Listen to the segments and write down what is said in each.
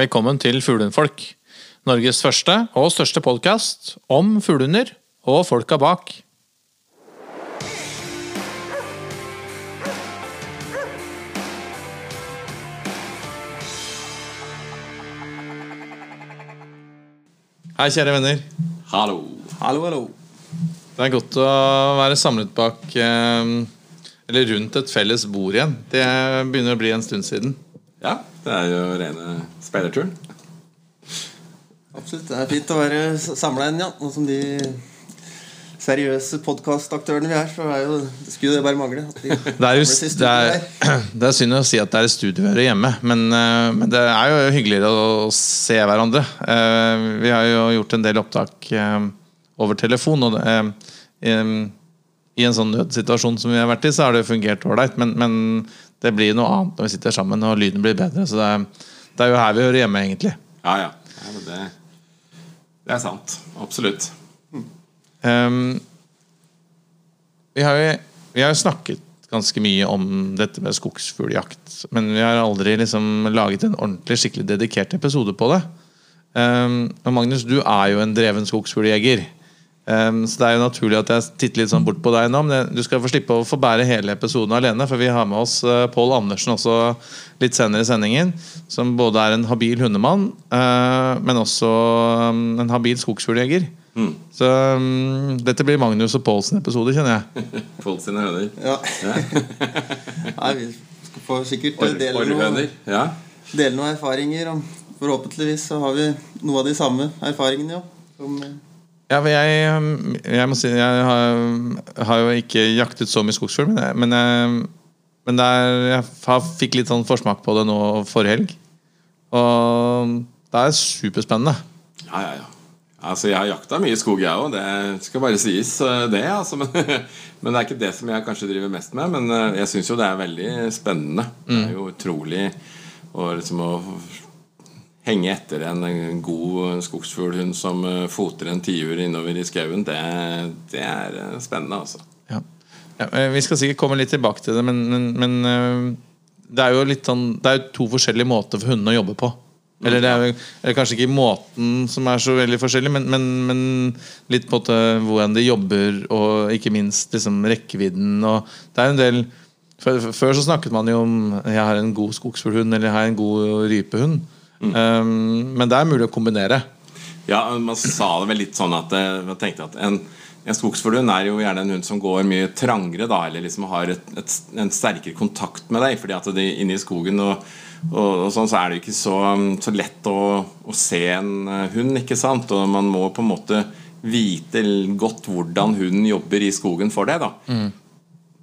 Velkommen til Fuglehundfolk. Norges første og største podkast om fuglehunder og folka bak. Hei, kjære venner. Hallo. Hallo, hallo. Det er godt å være samlet bak eh, Eller rundt et felles bord igjen. Det begynner å bli en stund siden. Ja, det er jo rene speiderturen. Absolutt. Det er fint å være samla igjen, ja. Nå som de seriøse podkastaktørene vi er, så er jo, det skulle det bare mangle. At de Det er, jo, det, er, det er synd å si at det er et studio vi hører hjemme, men, eh, men det er jo hyggeligere å se hverandre. Eh, Vi har jo gjort en del opptak eh, over telefon, og i en sånn nødsituasjon som vi har vært i, så har det fungert ålreit, men, men det blir noe annet når vi sitter sammen og lyden blir bedre. Så det er, det er jo her vi hører hjemme, egentlig. Ja, ja. ja det, det er sant. Absolutt. Um, vi har jo vi har jo snakket ganske mye om dette med skogsfugljakt, men vi har aldri liksom laget en ordentlig skikkelig dedikert episode på det. Um, og Magnus, du er jo en dreven skogsfugljeger. Ehm, så det er jo naturlig at jeg titter litt sånn bort på deg nå. Men du skal få slippe å få bære hele episoden alene, for vi har med oss uh, Pål Andersen også litt senere i sendingen. Som både er en habil hundemann, uh, men også um, en habil skogsfugljeger. Så um, dette blir Magnus og Pålsen episode, kjenner jeg. Folk sine høner. Ja. Nei, vi skal få sikkert Or- dele noe, Ja. dele noen erfaringer. Og forhåpentligvis så har vi noe av de samme erfaringene, ja. Som, Ja, for jeg, um, jeg må si Jeg har, har jo ikke jaktet så mye skogsfugl, men, jeg, men, jeg, men det er, jeg fikk litt sånn forsmak på det nå forrige helg. Og det er superspennende. ja, ja, ja. Altså, Jeg har jakta mye skog, jeg òg. Det skal bare sies, eh, det. altså Men, men det er ikke det som jeg kanskje driver mest med. Men eh, jeg syns jo det er veldig spennende. Det er jo utrolig å liksom å henge etter en god skogsfuglhund som eh, foter en tiur innover i skauen. Det, det er eh, spennende, altså. Ja. Ja, eh, vi skal sikkert komme litt tilbake til det, men, men, men det er jo litt sånn Det er jo to forskjellige måter for hundene å jobbe på. Eller det er, eller kanskje ikke måten som er så veldig forskjellig, men, men, men litt på hvordan de jobber, og ikke minst liksom rekkevidden. Og det er en del før så snakket man jo om jeg har en god skogsfuglhund eller jeg har en god rypehund. Um, men det er mulig å kombinere. Ja, man sa det vel litt sånn at eh, Man tenkte at en, en skogsfuglhund er jo gjerne en hund som går mye trangere, da, eller liksom har et, et, en sterkere kontakt med deg. fordi at de, inne i skogen og, og, og sånn, så er det ikke så, så lett å, å se en eh, hund, ikke sant? Og man må på en måte vite godt hvordan hunden jobber i skogen for det. da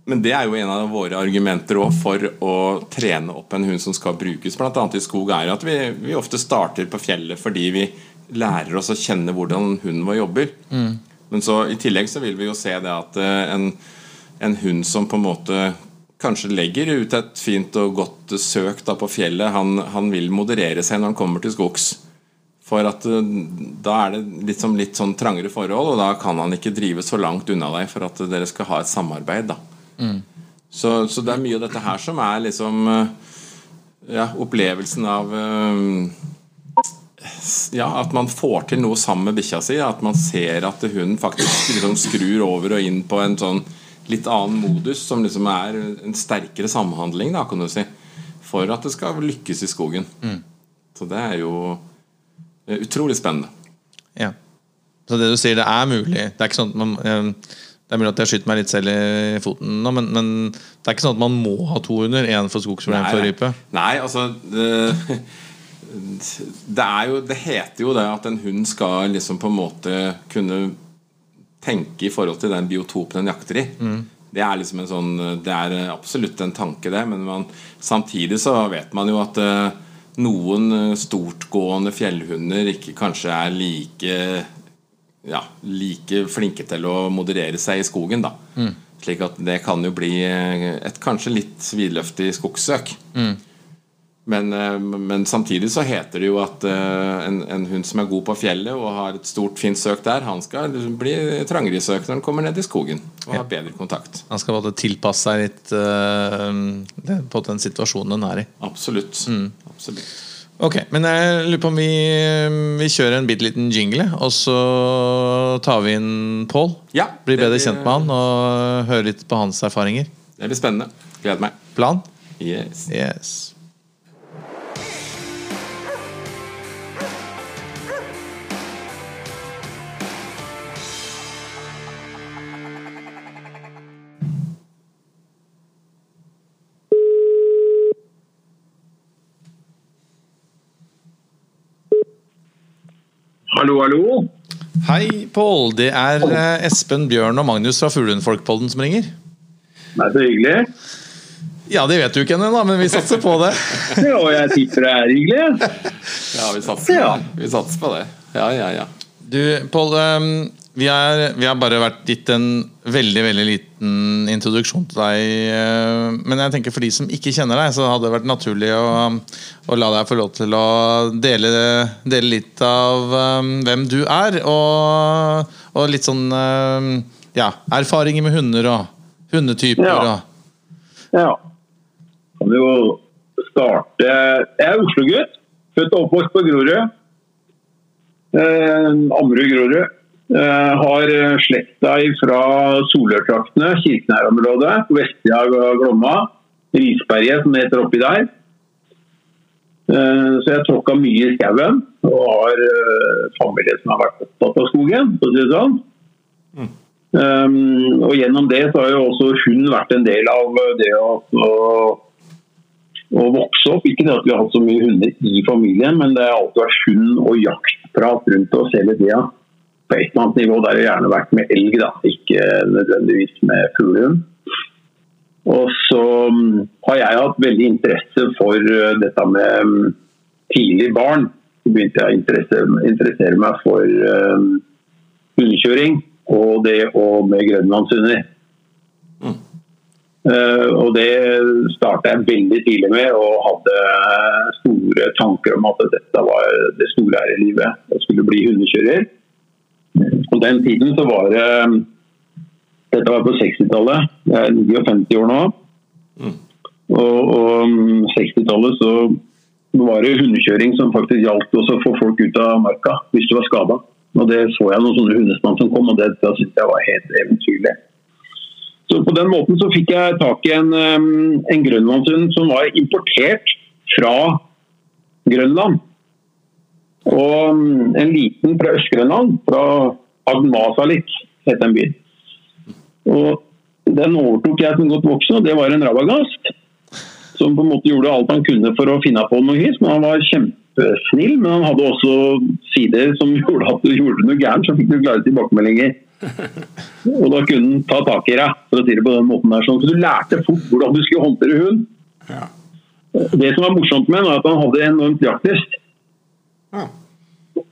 men det er jo en av våre argumenter for å trene opp en hund som skal brukes bl.a. i skog, er at vi, vi ofte starter på fjellet fordi vi lærer oss å kjenne hvordan hunden vår jobber. Men så i tillegg så vil vi jo se det at eh, en, en hund som på en måte kanskje legger ut et fint og godt søk da på fjellet, han, han vil moderere seg når han kommer til skogs. For at eh, da er det liksom litt sånn trangere forhold, og da kan han ikke drive så langt unna deg for at dere skal ha et samarbeid. da så, så det er mye av dette her som er liksom eh, ja, opplevelsen av eh, ja, At man får til noe sammen med bikkja si. At man ser at hunden faktisk liksom skrur over og inn på en sånn litt annen modus, som liksom er en sterkere samhandling, da, kan du si. For at det skal lykkes i skogen. Så det er jo eh, utrolig spennende. Ja. Så det du sier, det er mulig. Det er ikke sånn at man Det er mulig at jeg skyter meg litt selv i foten nå, men, men det er ikke sånn at man må ha to hunder. Én for skogsfugl og én for rype. Nei, altså det, det er jo Det heter jo det at en hund skal liksom på en måte kunne tenke i forhold til den biotopen den jakter i. Det er liksom en sånn Det er absolutt en tanke, det. Men man, samtidig så vet man jo at eh, noen stortgående fjellhunder ikke kanskje er like ja, like flinke til å moderere seg i skogen. da Slik at det kan jo bli eh, et kanskje litt vidløftig skogssøk. Men, eh, men samtidig så heter det jo at eh, en, en hund som er god på fjellet og har et stort, fint søk der, han skal bli trangere i søk når han kommer ned i skogen og har bedre kontakt. Han skal både tilpasse seg litt uh, på den situasjonen den er i. Absolutt. Absolutt. Ok, men jeg lurer på om vi, vi kjører en bitte liten jingle, og så tar vi inn Pål. Ja, Blir bedre blir- kjent med han og hører litt på hans erfaringer. Det blir spennende. Gleder meg. Plan? Yes. Yes. Hallo, hallo. Hei, Pål. Det er eh, Espen, Bjørn og Magnus fra Fuglehundfolkpodden som ringer. Er så hyggelig. Ja, det vet du ikke ennå, men vi satser på det. Ja, og jeg tipper det er hyggelig. Ja, vi satser Ja. Vi satser på det. Ja, ja, ja. Du, Pål. Vi, er- vi har bare vært gitt en veldig veldig liten introduksjon til deg. eh, Men jeg tenker for de som ikke kjenner deg, så hadde det vært naturlig å, å la deg få lov til å dele, dele litt av um, hvem du er. Og, og litt sånn um, ja, erfaringer med hunder og hundetyper. Ja. Og, Ja. Kan jo starte Jeg er Oslo-gutt. Født og oppvokst på Grorud. Eh, Ammerud Grorud. Eh, har eh, slekta fra Solørtraktene, Kirkenær-området, på vestsida av Glomma. Risberget, som det heter oppi der. Eh, Så jeg tråkka mye i skauen, og har familie som har vært opptatt av skogen. for å si det sånn. Um, og gjennom det så har jo også hun vært en del av det å, å, å vokse opp. Ikke det at vi har hatt så mye hunder i familien, men det har alltid vært hund og jaktprat rundt oss hele tida. På et eller annet nivå der har gjerne vært med elg, da, ikke nødvendigvis med fuglehund. Og så um, har jeg hatt veldig interesse for uh, dette med um, tidlig barn. Så begynte jeg å interessere, interessere meg for um, hundekjøring og det og med grønlandshunder. Uh, og det starta jeg veldig tidlig med, og hadde store tanker om at dette var det store her i livet. Jeg skulle bli hundekjører. På den tiden så var det Dette var på 60-tallet. Jeg er 59 år nå. Og, og 60-tallet så var det hundekjøring som faktisk gjaldt også å få folk ut av marka hvis du var skada. Og det så jeg noen sånne hundespann som kom, og det da syntes jeg var helt eventyrlig. Så på den måten så fikk jeg tak i en, um, en grønlandshund som var importert fra Grønland. Og um, en liten fra Øst-Grønland, fra Agmasalik, het den byen. Og den overtok jeg som godt voksen, og det var en rabagast. Som på en måte gjorde alt han kunne for å finne på noe hys, men han var kjempesnill. Men han hadde også sider som gjorde at du gjorde noe gærent, så fikk du klare tilbakemeldinger. Og da kunne han ta tak i deg, for å si det på den måten der. Sånn. Så du lærte fort hvordan du skulle håndtere hund. Ja. Det som var morsomt med ham, var at han hadde enormt jaktlyst. Ja.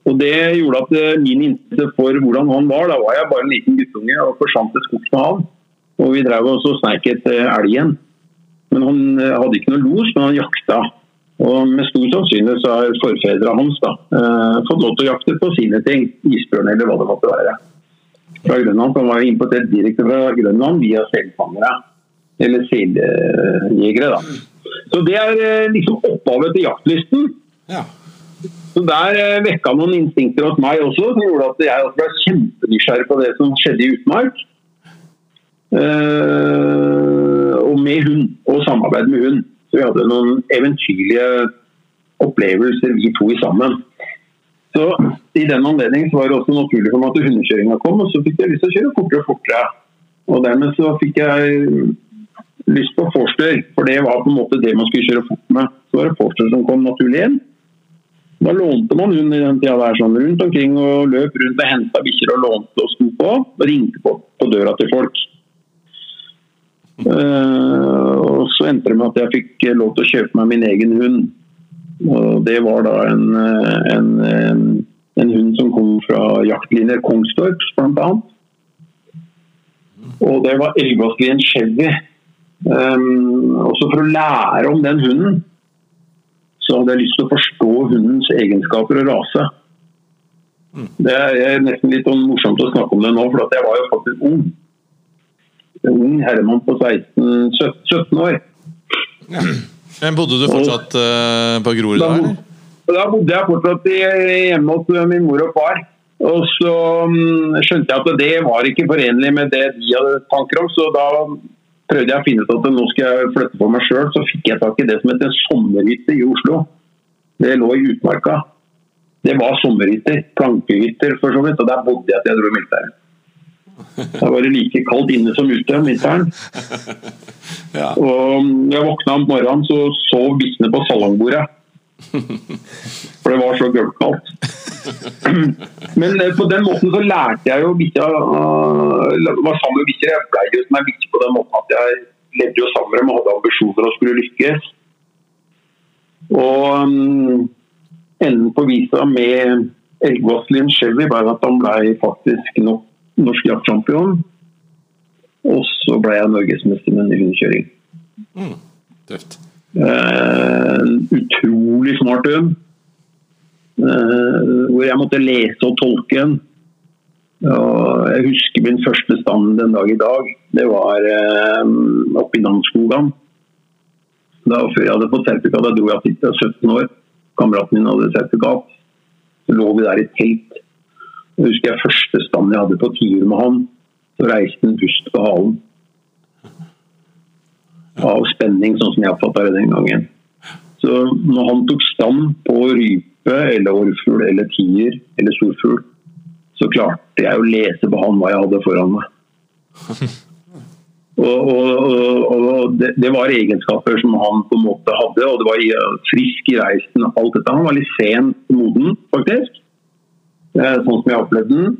Og det gjorde at eh, min innsikt for hvordan han var, da var jeg bare en liten guttunge og forsvant til skogs med han. Og vi drev også og sneik etter elgen. Men han eh, hadde ikke noe los, men han jakta. Og med stor sannsynlighet så har forfedrene hans da, eh, fått lov til å jakte på sine ting. Isbjørn eller hva det måtte være. Fra Grønland, Han var importert direkte fra Grønland via selfangere. Eller seljegere, da. Så det er eh, liksom opphavet til jaktlysten. Ja. Så Der eh, vekka noen instinkter hos meg også, som gjorde at jeg ble kjempenysgjerrig på det som skjedde i utmark. Eh, og med hund, og samarbeid med hund. Så vi hadde noen eventyrlige opplevelser, vi to i sammen. Så I den anledning var det også naturlig for meg at hundekjøringa kom, og så fikk jeg lyst til å kjøre fortere og fortere. Og dermed så fikk jeg lyst på Forster, for det var på en måte det man skulle kjøre fort med. Så var det Forster som kom naturlig inn. Da lånte man hund i den tida sånn rundt omkring og løp rundt og henta bikkjer og lånte og sto på. Og ringte på, på døra til folk. Uh, og så endte det med at jeg fikk lov til å kjøpe meg min egen hund. Og det var da en, eh, en, en, en hund som kom fra jaktlinjer Kongstorp, annet. Og det var Elgåsklien Chevy. Um, også for å lære om den hunden så hadde jeg lyst til å forstå hundens egenskaper og rase. Det er nesten litt sånn morsomt å snakke om det nå, for jeg var jo faktisk ung. En ung herremann på 16, 17 år. Men Bodde du fortsatt og, på Grorud da, eller? Da bodde jeg fortsatt hjemme hos min mor og far. Og så mm, skjønte jeg at det var ikke forenlig med det de hadde tanker om, så da prøvde jeg å finne ut at nå skal jeg flytte på meg sjøl. Så fikk jeg tak i det som heter sommerhytte i Oslo. Det lå i utmarka. Det var sommerhytter. Plankehytter for så vidt. Og der bodde jeg til jeg dro i militæret. Da var det like kaldt inne som ute om vinteren. Ja. Og når jeg våkna om morgenen, så sov bikkjene på salongbordet. For det var så gulvkaldt. Men eh, på den måten så lærte jeg jo bikkja uh, Var sammen med bikkjer. Jeg ble jo som ei bikkje på den måten at jeg levde jo sammen med dem og hadde ambisjoner og skulle lykkes. Og um, enden på visa med Elgvaslin Chevy var at han ble faktisk no norsk jaktsjampion. Og så ble jeg norgesmester med hundekjøring. Tøft. Eh, En utrolig smart hund. Eh, hvor jeg måtte lese og tolke den. Og jeg husker min første stand den dag i dag. Det var eh, oppe i Namsskogan. Da før jeg hadde fått sertifikat, da dro jeg til jeg 17 år. Kameraten min hadde sertifikat. Så lå vi der i telt. Jeg husker jeg første stand jeg hadde på tiur med han. Så reiste han pust på halen. Av spenning, sånn som jeg oppfatta det den gangen. Så når han tok stand på rype eller orrfugl eller tier eller storfugl, så klarte jeg å lese på han hva jeg hadde foran meg. Og, og, og, det, det var egenskaper som han på en måte hadde, og det var i- frisk i reisen alt dette. Han var litt sen på moden, faktisk. Eh, Sånn som jeg opplevde den.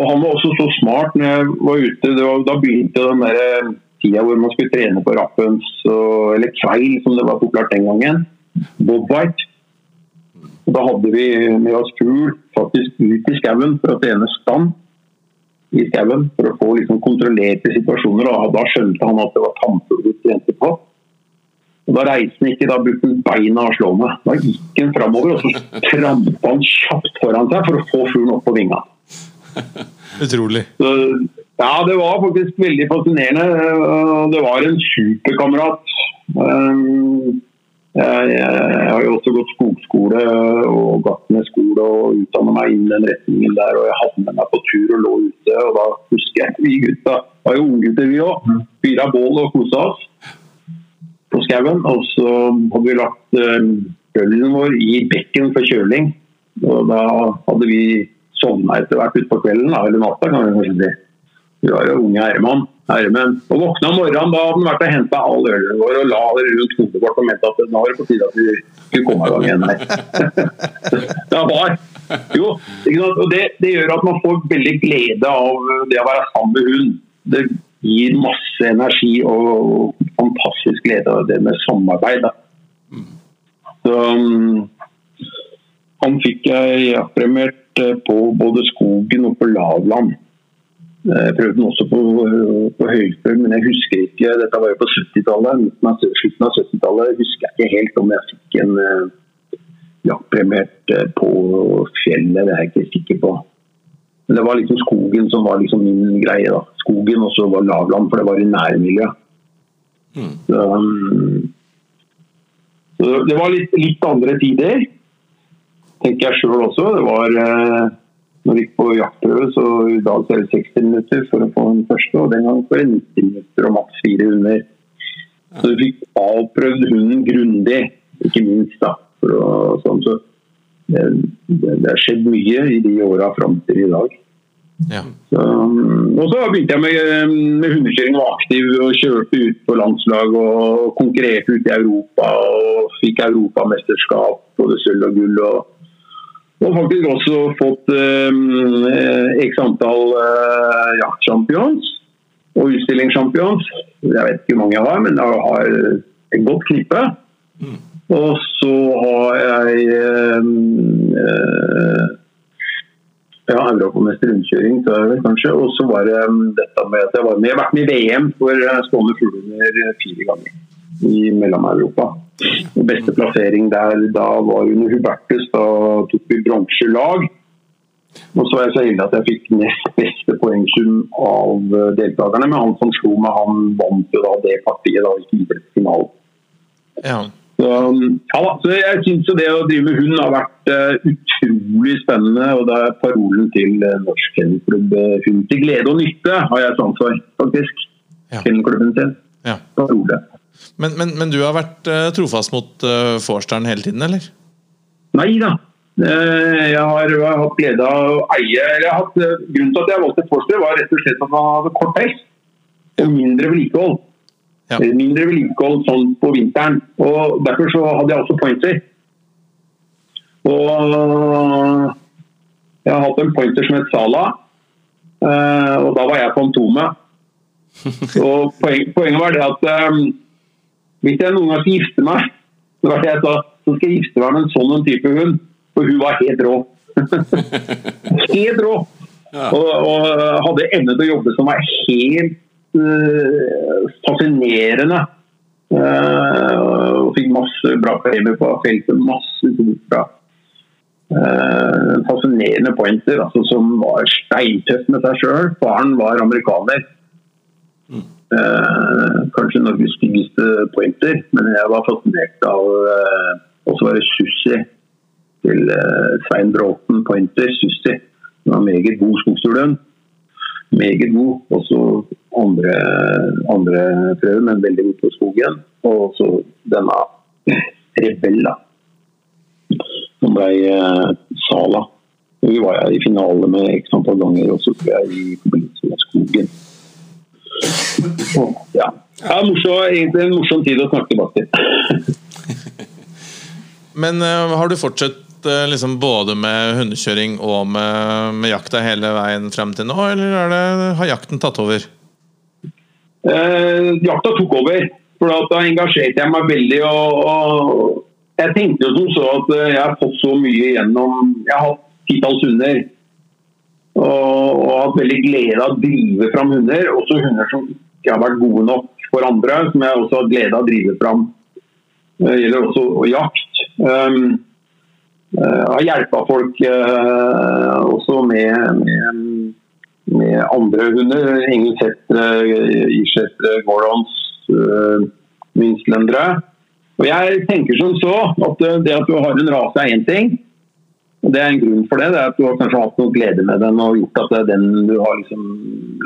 Og han var også så smart når jeg var ute. Det var, da begynte den der eh, tida hvor man skulle trene på rappens, eller kveil som det var populært den gangen. Bobwhite. Og Da hadde vi med oss fugl faktisk ut i skauen for å trene stand i skauen. For å få liksom kontrollerte situasjoner. Og da skjønte han at det var tannfugl vi trente på. Og Da reiste han ikke, da brukte han beina og slå meg. Da gikk han framover, og så trampa han kjapt foran seg for å få fuglen opp på vinga. Utrolig. Så, ja, det var faktisk veldig fascinerende. Det var en superkamerat. Um, Jeg, har jo også gått skogskole og Gartnerskole og utdannet meg innen den retningen der. Og jeg hadde med meg på tur og lå ute. Og da husker jeg vi gutta var jo unggutter vi òg. Fyra bål og kosa oss på skauen. Og så hadde vi lagt um, vår i bekken for kjøling. Og da hadde vi sovna etter hvert utpå kvelden, eller natta, kan vi kanskje si. Vi var jo unge herremann. herremenn. Og våkna om morgenen, da hadde han vært og henta all ølen vår og la det rundt hodet vårt og mente at nå var det på tide at vi skulle komme i gang igjen her. det var Jo, og det, det gjør at man får veldig glede av det å være sammen med hund. Det gir masse energi og fantastisk glede av det med samarbeid. Da. Så, um, han fikk jeg jaktpremiert eh, på både skogen og på lavland. Eh, Jeg prøvde den også på, på høyfjell, men jeg husker ikke. Dette var jo på 70-tallet. Slutten av 70-tallet husker jeg ikke helt om jeg fikk en uh, jaktpremiert eh, på fjellet. Det er jeg ikke sikker på. Men det var liksom skogen som var liksom min greie. da. Skogen og så var lavland, for det var i nærmiljøet. Så, um, så det var litt, litt andre tider, tenker jeg sjøl også. Det var eh, når vi gikk på jaktprøve, så i dag så er det 60 minutter for å få den første, og den gangen var det 90 minutter og maks fire hunder. Så vi fikk avprøvd hunden grundig, ikke minst. da. For å, sånn, så det, det, det har skjedd mye i de åra fram til i dag. Ja. Så, um, og så begynte jeg med, med hundekjøring og aktiv og kjørte ut på landslag og konkurrerte ute i Europa og fikk europamesterskap, både sølv og gull. og og faktisk også fått um, x antall uh, jaktchampions og utstillingssjampions. Jeg vet ikke hvor mange jeg har, men jeg har et godt knippe. Og så har jeg um, uh, ja, europamester rundkjøring, tror jeg vel kanskje. Og så var det um, dette med at jeg var med. Jeg har vært med i VM for uh, stående fuglehunder fire ganger i Mellom-Europa. Beste plassering der da var under Hubertus. Da tok vi bronselag. Og så var jeg så heldig at jeg fikk nest beste poengsum av uh, deltakerne. Men han som slo meg, han vant jo da det partiet da i finalen. ja. Så, ja, så jeg syns det å drive med hund har vært uh, utrolig spennende. Og det er parolen til uh, Norsk Kennelklubb uh, Hund til glede og nytte, har jeg sans for, faktisk. Ja. Kennelklubben sin. Ja. Parole. Men, men, men du har vært uh, trofast mot uh, Forstern hele tiden, eller? Nei da. Eh, Jeg har, jeg har hatt glede av å eie eller jeg har hatt, eh, Grunnen til at jeg valgte Forster, var rett og slett at han hadde kort pels og mindre vedlikehold. Ja. Eh, Mindre vedlikehold sånn på vinteren. og Derfor så hadde jeg også pointer. Og jeg har hatt en pointer som het Sala, eh, og da var jeg Fantomet. Og poen, poenget var det at eh, hvis jeg noen gang skal gifte meg, så jeg sa, så skal jeg gifte meg med en sånn type hund. For hun var helt rå. helt rå! Og, og hadde evne til å jobbe som var helt uh, fascinerende. Uh, og fikk masse bra premier på feltet. Masse stort bra. Uh, fascinerende pointer altså, som var steintøff med seg sjøl. Faren var amerikaner. Eh, kanskje Norges styggeste pointer, men jeg var fascinert av eh, også være Sussi til eh, Svein Bråten Pointer. Sussi. Han var meget god skogstulen. Meget god. Også andre, andre prøver, men veldig god på skogen. Og så denne Rebella, som ble eh, Sala. Vi var i finale med x antall ganger også, tror jeg, i forbindelse med skogen. Ja. er morsom, egentlig en morsom tid å snakke tilbake til. Men uh, har du fortsatt uh, liksom både med hundekjøring og med, med jakta hele veien frem til nå, eller er det, har jakten tatt over? Uh, jakta tok over. For da engasjerte jeg meg veldig. Og, og jeg tenkte jo som så at jeg har fått så mye gjennom Jeg har hatt titalls hunder. Og, og hatt veldig glede av å drive fram hunder. Også hunder som ikke har vært gode nok for andre, som jeg også har glede av å drive fram. Det gjelder også jakt. Um, jeg har hjelpa folk uh, også med, med, med andre hunder. Engelsettere, irsettere, gordons, uh, minstlendere. Og jeg tenker som så at det at du har en rase er én ting. Det er en grunn for det. det er at Du har kanskje hatt noe glede med den og gjort at det er den du har liksom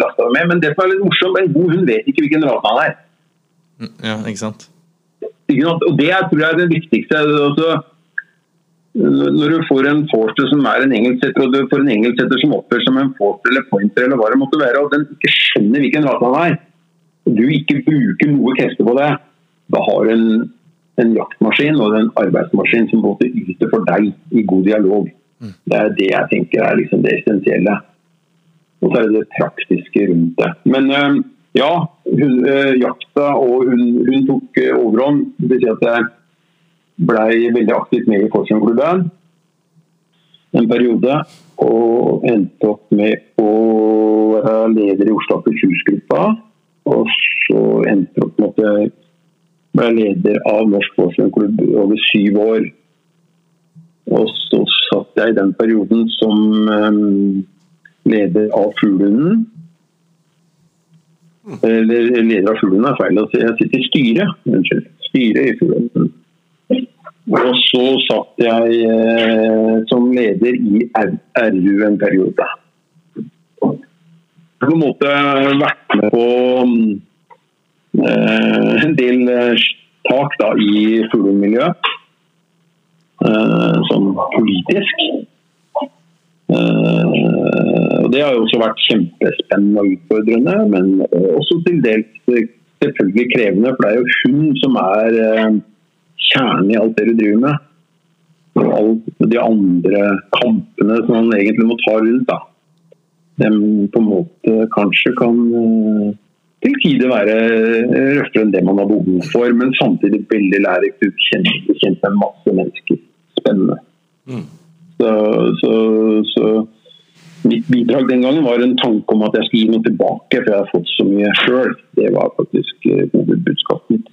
lasta med. Men det som er litt morsomt, en god hund vet ikke hvilken rase han er. Mm, Ja, ikke sant? Og Det er, tror jeg er det viktigste. Altså, når du får en forster som er en engelsksetter, og du får en engelsksetter som oppfører som en forster eller pointer, eller hva det måtte være, og den ikke skjønner hvilken rase han er, og du ikke bruker noe krefter på det, da har du en, en jaktmaskin og en arbeidsmaskin som både yter for deg i god dialog. Det er det jeg tenker er liksom det essensielle. Og så er det det praktiske rundt det. Men øh, ja, hun, øh, jakta og hun, hun tok øh, overhånd. Det vil si at jeg ble veldig aktivt med i Forsvarsklubben en periode. Og endte opp med å være leder i Oslo Akershus-gruppa. Og så endte opp med at jeg ble leder av Norsk Forsvarsklubb over syv år. Og så satt jeg i den perioden som um, leder av Fuglehunden. Eller leder av Fuglehunden er feil å si. Jeg sitter i styret. Unnskyld. Styret i Fuglehunden. Og så satt jeg eh, som leder i RU en periode. På en måte vært med på en del eh, tak da, i fuglemiljøet. Eh, sånn politisk. Eh, og det har jo også vært kjempespennende og utfordrende, men også til dels eh, selvfølgelig krevende. For det er jo hun som er eh, kjernen i alt det du driver med. Og alle de andre kampene som man egentlig må ta rundt. da. De på en måte kanskje kan eh, til tider være røffere enn det man har behov for, men samtidig veldig lærerikt. Du kjenner, kjent med masse mennesker. Spennende. Så, så, så mitt bidrag den gangen var en tanke om at jeg skulle gi noe tilbake, for jeg har fått så mye sjøl. Det var faktisk eh, hovedbudskapet mitt.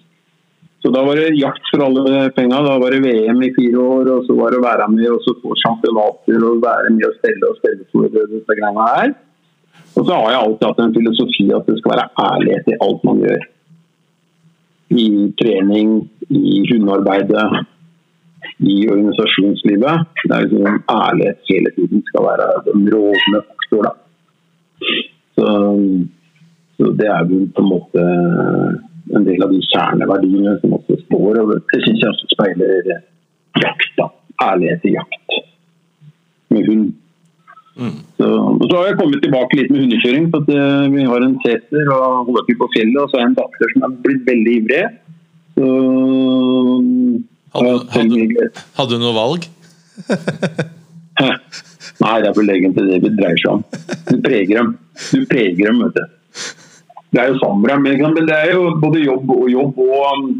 Så da var det jakt for alle penga. Da var det VM i fire år, og så var det å være med og så få sjampionater og være med og stelle og stelle for disse greiene her. Og så har jeg alltid hatt en filosofi at det skal være ærlighet i alt man gjør. i trening, i hundearbeidet, i organisasjonslivet. Det er liksom ærlighet hele tiden skal være den rådende faktor. Så, så det er jo på en måte en del av de kjerneverdiene som også står. og Det syns jeg også speiler jakt. da. Ærlighet i jakt med hund. Så, og så har jeg kommet tilbake litt med hundekjøring. for at eh, Vi har en seter og holder til på fjellet, og så har jeg en datter som er blitt veldig ivrig. Så Hadde, hadde, hadde du noe valg? Nei, det er vel egentlig det det dreier seg om. Du preger dem. Du preger dem, vet du. Det er jo samra, men det er jo både jobb og jobb og um,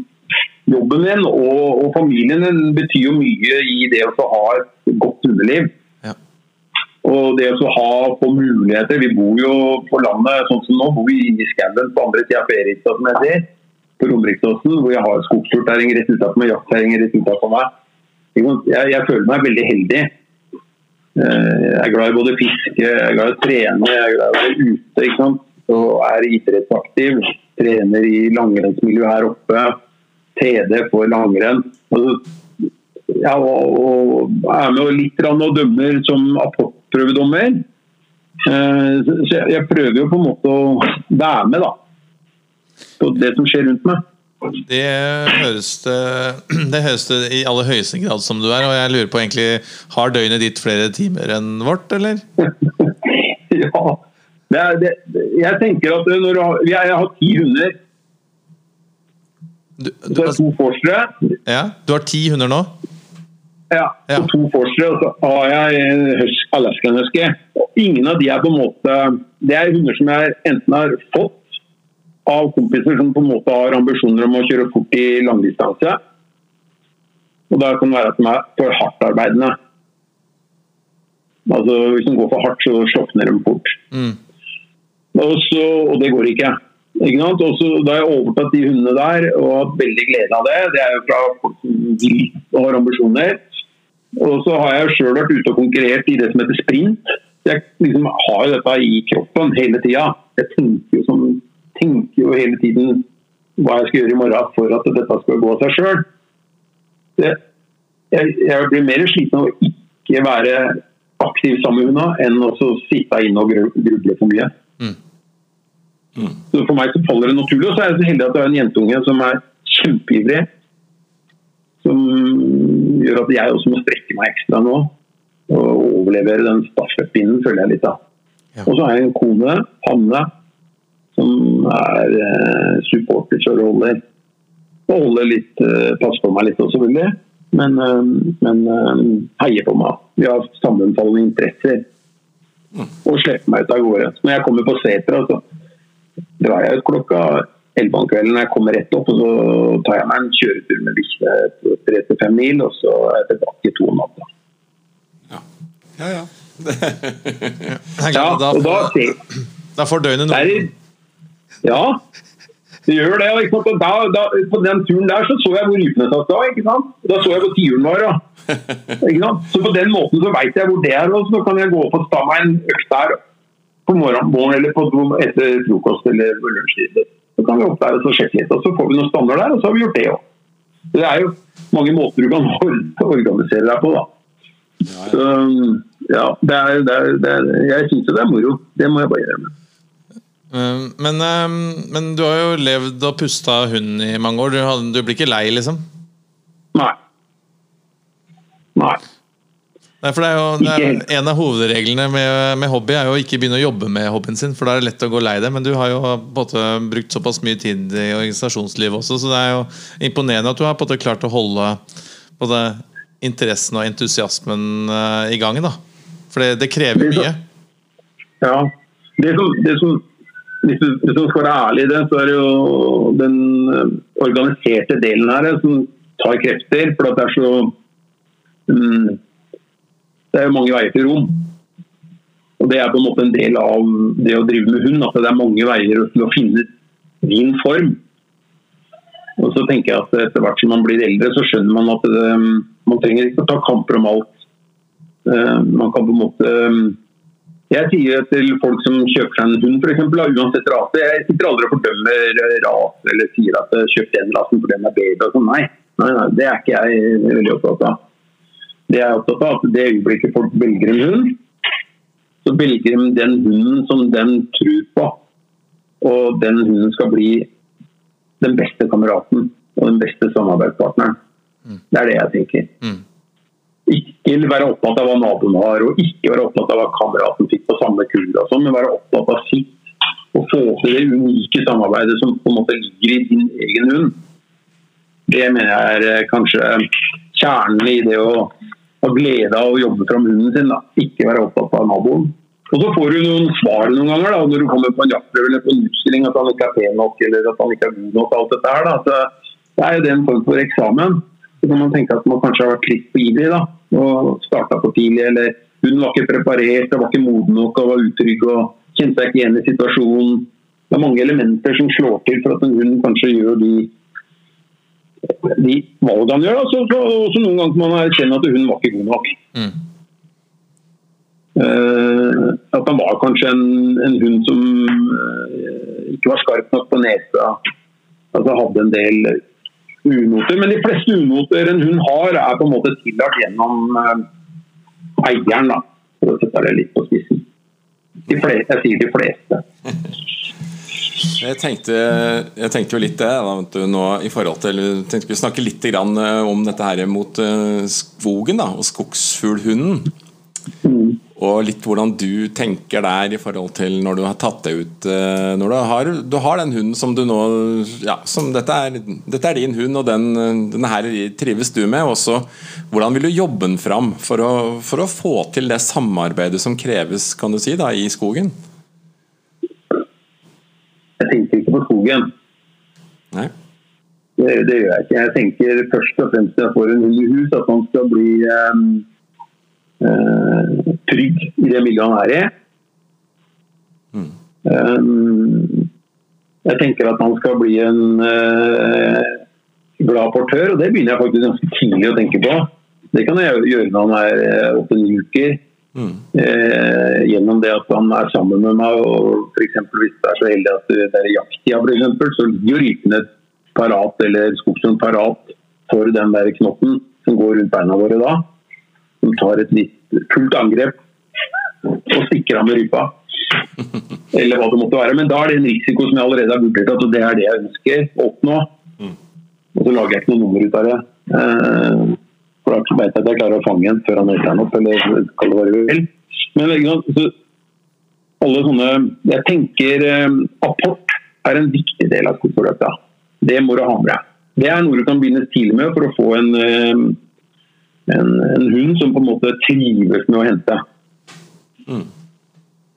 jobben din og, og familien din betyr jo mye i det å ha et godt hundeliv. Og det å ha få muligheter Vi bor jo på landet sånn som nå, bor vi inne i skauen på andre sida av Fredrikstad, som sier. På Romeriksåsen, hvor jeg har skogturterreng rett utenfor meg, jaktterreng rett utenfor meg. Jeg, jeg føler meg veldig heldig. Eh, Jeg er glad i både fiske, jeg er glad i å trene, jeg er glad i å være ute. ikke sant? Og er idrettsaktiv. Trener i langrennsmiljø her oppe. TD for langrenn. Altså, ja, og, og er med litt grann og dømmer som apportprøvedommer. Eh, Så så jeg, prøver jo på en måte å være med da, på det som skjer rundt meg. Det høres det, det høres det i aller høyeste grad som du er. Og jeg lurer på egentlig Har døgnet ditt flere timer enn vårt, eller? ja. Det er, det, jeg tenker at når du har, jeg, har ti hunder, Du, så du, er det to forsere. ja, du har ti hunder nå? Ja, Ja. og to forsere, og så har jeg en hus- Alaskan husky. Og Ingen av de er på en måte Det er hunder som jeg enten har fått av kompiser som på en måte har ambisjoner om å kjøre fort i langdistanse. Og da kan det være at de er for hardtarbeidende. Altså Hvis de går for hardt, så slokner de fort. Mm. Og, så, og det går ikke. ikke sant? Og da har jeg overtatt de hundene der og hatt veldig glede av det. Det er jo fra folk som vil og har ambisjoner. Og så har jeg sjøl vært ute og konkurrert i det som heter sprint. Jeg liksom har jo dette i kroppen hele tida. Jeg tenker jo, som, tenker jo hele tiden hva jeg skal gjøre i morgen for at dette skal gå av seg sjøl. Jeg, jeg blir mer sliten av å ikke være aktiv sammen med henne enn å sitte inne og gruble for mye. Så For meg så faller det naturlig. Og så er jeg så heldig at jeg har en jentunge som er kjempeivrig. Som gjør at jeg også må strekke meg ekstra nå. Og overlevere den stafettpinnen, føler jeg litt av. Ja. Og så har jeg en kone, Hanne, som er eh, supporter og holder, og holder litt, eh, passer på meg litt også, selvfølgelig. Men, eh, men eh, heier på meg. Vi har sammenfallende interesser. Og slipper meg ut av gårde. Når jeg kommer på setra, så drar jeg ut klokka 11 om kvelden. Jeg kommer rett opp, og så tar jeg meg en kjøretur med bikkjene på 3-5 mil, og så er jeg tilbake to om natta. Ja, ja. Det er Ja, da, og da, får, da får døgnet noe. ja, det gjør det. og Ikke sant? Da, da, på den turen der så, så jeg hvor rypene satt da. ikke sant? Da så jeg hvor tiuren var. Da. Ikke sant? Så på den måten så veit jeg hvor det er, og så kan jeg gå opp og ta meg en økt der på morgenen morgen, eller på, etter frokost eller lunsjtid. Så kan vi opp der og så sjekke litt, og så får vi noen standard der, og så har vi gjort det òg. Det er jo mange måter du kan or- organisere deg på, da. Så, ja, det er, det er, det er, jeg syns jo det er moro. Det må jeg bare gjøre. med. Men, um, men du har jo levd og pusta hund i mange år. Du, du blir ikke lei, liksom? Nei. Nei. Nei, for det er jo det er. En av hovedreglene med, med hobby er jo å ikke begynne å jobbe med hobbyen sin, for da er det lett å gå lei det. Men du har jo både brukt såpass mye tid i organisasjonslivet også, så det er jo imponerende at du har både klart å holde både interessen og entusiasmen eh, i gang. da For det, det krever mye. Ja. Det som, det som, hvis, du, hvis du skal være ærlig i det, så er det jo den eh, organiserte delen her eh, som tar krefter. For at det er så mm, Det er jo mange veier til rom. Og det er på en måte en del av det å drive med hund. At det er mange veier til å finne din form. Og så tenker jeg at etter hvert som man blir eldre, så skjønner man at det, man trenger ikke å ta kamper om alt. Eh, Man kan på en måte Jeg sier til folk som kjøper seg en hund, eksempel, uansett rase Jeg sitter aldri og fordømmer rase eller sier at kjøp den rasen for den er bedre. sånn. Nei. nei, nei, det er ikke jeg veldig opptatt av. Det jeg er opptatt av, at det øyeblikket folk velger en hund, så velger de den hunden som den tror på. Og den hunden skal bli den beste kameraten og den beste samarbeidspartneren. Det er det jeg tenker. Mm. Ikke være opptatt av hva naboen har, og ikke være opptatt av hva kameraten fikk på samme sånn, men være opptatt av sitt. Og få til det unike samarbeidet som på en måte ligger i din egen hund. Det mener jeg er eh, kanskje kjernen i det å ha glede av å jobbe fram hunden sin. Da. Ikke være opptatt av naboen. Og så får du noen svar noen ganger da, når du kommer på en jaktprøve eller på en utstilling at han ikke er pen nok eller at han ikke er god nok. alt dette her. Da. Så det er jo den form for eksamen. Så kan man tenke at man kanskje har vært litt for ivrig da, og starta for tidlig. Eller hun var ikke preparert, var ikke moden nok og var utrygg og kjente seg ikke igjen i situasjonen. Det er mange elementer som slår til for at en hund kanskje gjør de, de valgene han gjør. Da. Så, så, også noen ganger må man erkjenne at hun var ikke god nok. Mm. Uh, at han var kanskje en, en hund som uh, ikke var skarp nok på nesa. Altså hadde en del unoter. Men de fleste unoter en hund har, er på en måte tillagt gjennom uh, eieren. da, For å sette det litt på spissen. De fleste, jeg sier de fleste. Jeg tenkte, jeg tenkte jo litt det da, nå i forhold til tenkte Vi snakke litt grann, eh, om dette her mot eh, skogen da, og skogsfuglhunden. Og litt hvordan du tenker der i forhold til når du har tatt det ut eh, Når du har, du har den hunden som du nå ja, som dette, er, dette er din hund, og den, denne her trives du med. Også, hvordan vil du jobbe den fram for å, for å få til det samarbeidet som kreves kan du si, da, i skogen? Jeg tenker ikke på skogen. Nei? Det, det gjør jeg ikke. Jeg tenker først og fremst når jeg får en hund i hus, at han skal bli um, uh, trygg i det miljøet han er i. Mm. Um, jeg tenker at han skal bli en uh, glad portør, og det begynner jeg faktisk ganske tidlig å tenke på. Det kan jeg gjøre når han er eh, åtte-ni uker. Mm. Eh, gjennom det at han er sammen med meg, og f.eks. hvis det er så heldig at det er jakttida, eksempel, så ligger jo rypene parat, eller skogsund parat for den der knotten som går rundt beina våre da. Som tar et litt fullt angrep og stikker av med rypa. Eller hva det måtte være. Men da er det en risiko som jeg allerede har vurdert at det er det jeg ønsker å oppnå. Mm. Og så lager jeg ikke noe nummer ut av det. Eh, for da vet jeg at jeg klarer å fange en før han øker den opp, eller kall det hva du vil. Men så alle sånne Jeg tenker eh, apport er en viktig del av skogsprodukta. Det må du ha med deg. Det er noe du kan begynne tidlig med for å få en, eh, en, en hund som på en måte trives med å hente. Mm.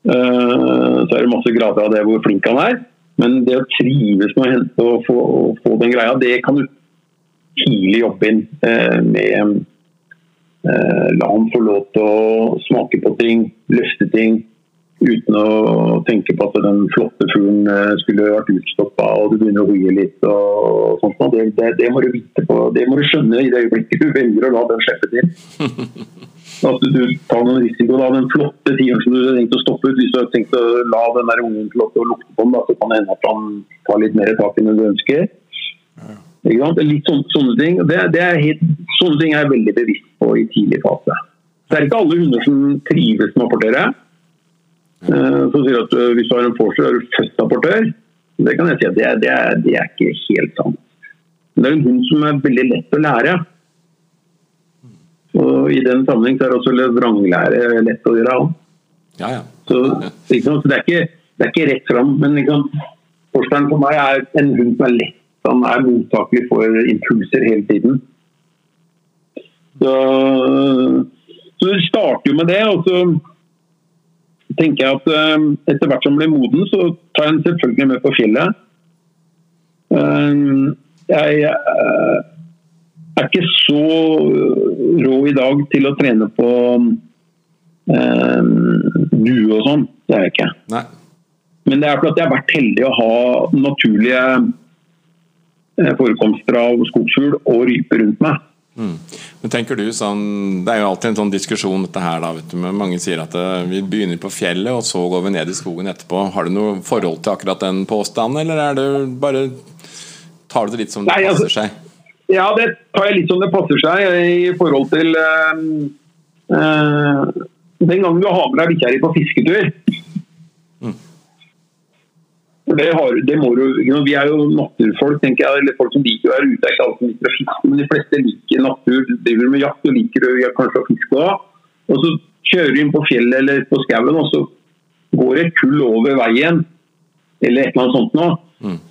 Uh, så er det masse grader av det hvor flink han er. Men det å trives med å hente og få, få den greia, det kan du tidlig jobbe inn eh, med eh, La han få lov til å smake på ting, løfte ting. Uten å tenke på at den flotte fuglen eh, skulle vært utstoppa og du begynner å hoie litt. og sånt. Det, det, det, må du vite på, det må du skjønne i det øyeblikket du velger å la den slippe til. At du, du tar noen risiko. da, Den flotte tieren som du har tenkt å stoppe ut, hvis du har tenkt å la den der ungen få lukte på den, da, så kan det hende at han tar litt mer tak enn du ønsker. Sant? Litt sånne, sånne ting. Det, det er helt, sånne ting er jeg veldig bevisst på i tidlig fase. Det er ikke alle hunder som trives med å apportere. Som sier at eh, Hvis du har en forster, er du født apportør. Det kan jeg si at det, det, det er ikke helt sant. Men det er en hund som er veldig lett å lære. Og I den sammenheng er også vranglære lett å gjøre. Ja, ja. Så, det, er ikke, det er ikke rett fram. Men? Forsteren for meg er en hund som er lett. Han er mottakelig for impulser hele tiden. Så, så det starter jo med det. Og så tenker jeg at eh, etter hvert som han blir moden, så tar jeg han selvfølgelig med på fjellet. Eh, jeg eh, er ikke så rå i dag til å trene på due og sånn. Det er jeg ikke. Nei. Men det er fordi jeg har vært heldig å ha naturlige forekomster av skogsfugl og rype rundt meg. Men tenker du sånn Det er jo alltid en sånn diskusjon dette her da, vet du, men Mange sier at eh, vi begynner på fjellet Og så går vi ned i skogen etterpå Har du noe forhold til akkurat den påstanden Eller er det bare Tar du det litt som det Nei, altså- passer seg? Ja, det tar jeg litt som det passer seg i forhold til øh, øh, Den gangen du har med deg bikkja di på fisketur. For Det, har, det må du, vi er jo naturfolk, tenker jeg, eller folk som liker å være ute. er ikke alle som liker å fiske, men de fleste liker natur, driver med jakt og liker å, ja, kanskje å fiske også. Og så kjører du inn på fjellet eller på skauen, og så går et kull over veien, eller et eller annet sånt nå.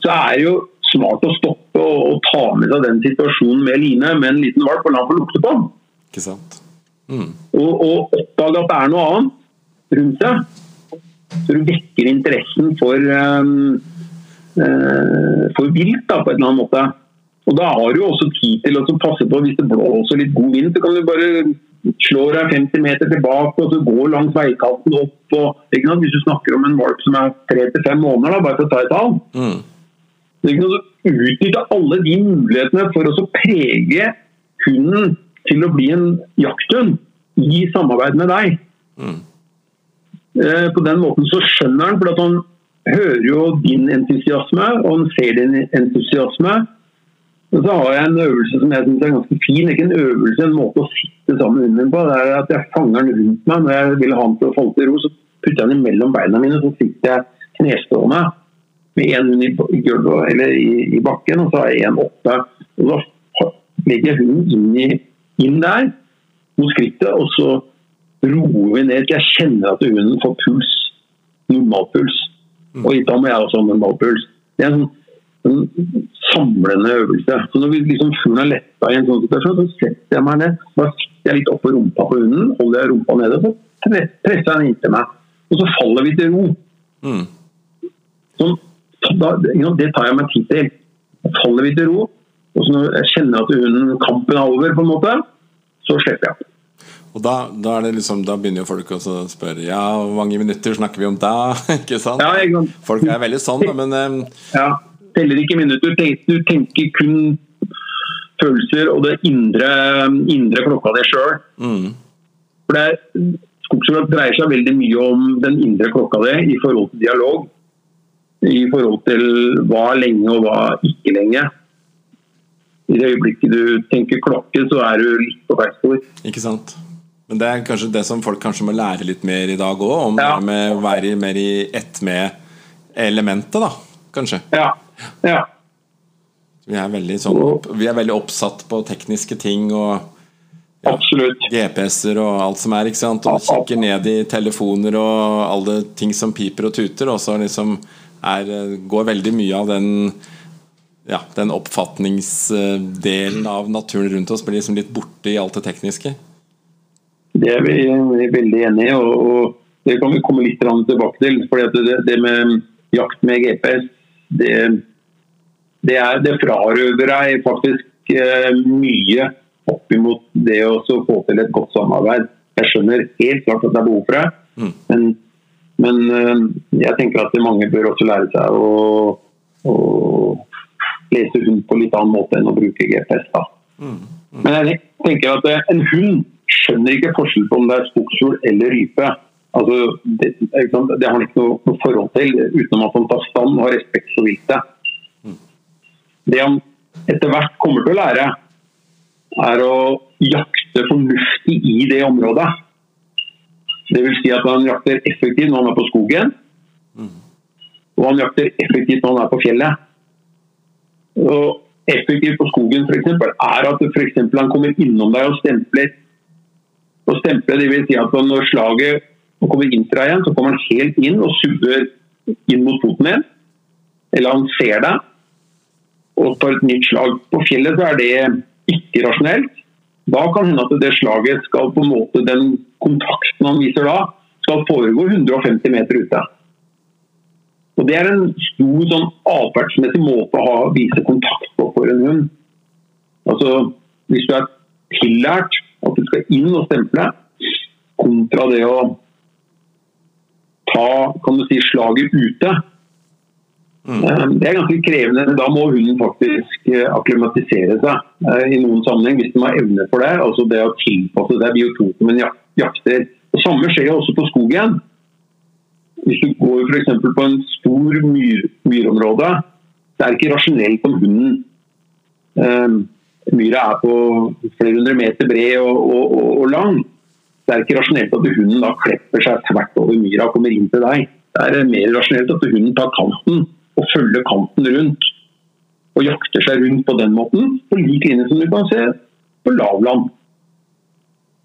Så er det jo smart å stoppe og, og ta med seg den situasjonen med line med en liten valp og la han få lukte på den. Ikke sant? Og, og oppdage at det er noe annet rundt seg. Så du vekker interessen for, um, eh, for vilt da, på en eller annen måte. Og da har du også tid til å passe på hvis det blåser litt god vind, så kan du bare slå deg 50 meter tilbake og så gå langs veikanten opp. Og, ikke sant? Hvis du snakker om en valp som er tre til fem måneder, da, bare for å ta et tall. Mm. Utnytte alle de mulighetene for å så prege hunden til å bli en jakthund i samarbeid med deg. Eh, På den måten så skjønner han, for at han hører jo din entusiasme, og han ser din entusiasme. Og så har jeg en øvelse som jeg synes er ganske fin. Ikke en øvelse, en måte å sitte sammen med hunden på. Det er at jeg fanger den rundt meg når jeg vil ha den til å falle til ro. Så putter jeg den mellom beina mine, så sitter jeg knestående med en hund i, gulvet eller i, i bakken, og så har jeg en oppe. Og da legger jeg hunden inn, i, inn der mot skrittet, og så roer vi ned til jeg kjenner at hunden får puls. Normalpuls. Og da må jeg også ha normalpuls. Det er en, sånn, en samlende øvelse. Så når vi liksom fuglen har letta i en sånn situasjon, så setter jeg meg ned. Da sitter jeg litt oppå rumpa på hunden, holder jeg rumpa nede, så presser jeg den inntil meg. Og så faller vi til ro. Mm. Sånn, da, ikke det tar jeg meg tid til. Da faller vi til ro. Og så når jeg kjenner at hunden, kampen er over, på en måte, så slipper jeg. Og da, da, det liksom, da begynner jo folk å spørre Ja, hvor mange minutter snakker vi om da? ikke sant? Ja, ikke sant. Folk er veldig sånn, men um... Ja, teller ikke minutter. Du tenker kun følelser og det indre, indre klokka di sjøl. mm, For det er- dreier seg veldig mye om den indre klokka di i forhold til dialog. I forhold til hva lenge og hva ikke lenge. I det øyeblikket du tenker klokke, så er du litt på spor. Ikke sant? Men det er kanskje det som folk kanskje må lære litt mer i dag òg, om Ja. å være mer i ett med elementet, da. Kanskje. Ja. ja. Vi er veldig, sånn, vi er veldig oppsatt på tekniske ting og ja, GPS-er og alt som er, ikke sant? Og kikker ned i telefoner og alle ting som piper og tuter, og så liksom er, går veldig mye av den ja, den oppfatningsdelen av naturen rundt oss blir liksom litt borte i alt det tekniske. Det er vi, vi er veldig enig i, og, og det kan vi komme litt tilbake til. fordi at det, det med jakt med GPS, det, det, er, det frarøver deg faktisk eh, mye opp imot det å få til et godt samarbeid. Jeg skjønner helt klart at det er behov for det, Mm. men, men eh, jeg tenker at mange bør også lære seg å, å lese hund på litt annen måte enn å bruke GPS. da. Men jeg tenker at en hund skjønner ikke forskjell på om det er skogsfugl eller rype. Altså, det, ikke det har han ikke noe, noe forhold til, utenom at han tar stand og har respekt for viltet. Det han etter hvert kommer til å lære, er å jakte fornuftig i det området. Det vil si at han jakter effektivt når han er på skogen, og han jakter effektivt når han er på fjellet. Og effektivt på skogen for eksempel, er at for han kommer innom deg og stempler. Og stemple, vil si at når slaget kommer inn fra igjen, så kommer han helt inn og subber inn mot foten din. Eller han ser deg og tar et nytt slag. På fjellet så er det ikke rasjonelt. Da kan hende at det slaget skal på en måte, den kontakten han viser da, skal foregå 150 meter ute. Og Det er en stor sånn atferdsmessig måte å ha, vise kontakt på for en hund. Altså, Hvis du er tillært at du skal inn og stemple, kontra det å ta kan du si, slaget ute, Mm. Det er ganske krevende. Da må hunden faktisk eh, akklimatisere seg eh, i noen sammenheng, hvis den har evne for det. Altså det å tilpasse seg biotopen en jakter. Det samme skjer jo også på skogen. Hvis du går f.eks. på en stor myr, myrområde, det er ikke rasjonelt om hunden eh, Myra er på flere hundre meter bred og, og, og, og lang. Det er ikke rasjonelt at hunden da klepper seg tvert over myra og kommer inn til deg. Det er mer rasjonelt at hunden tar kanten og følger kanten rundt. Og jakter seg rundt på den måten, på lik linje som du kan se på lavland.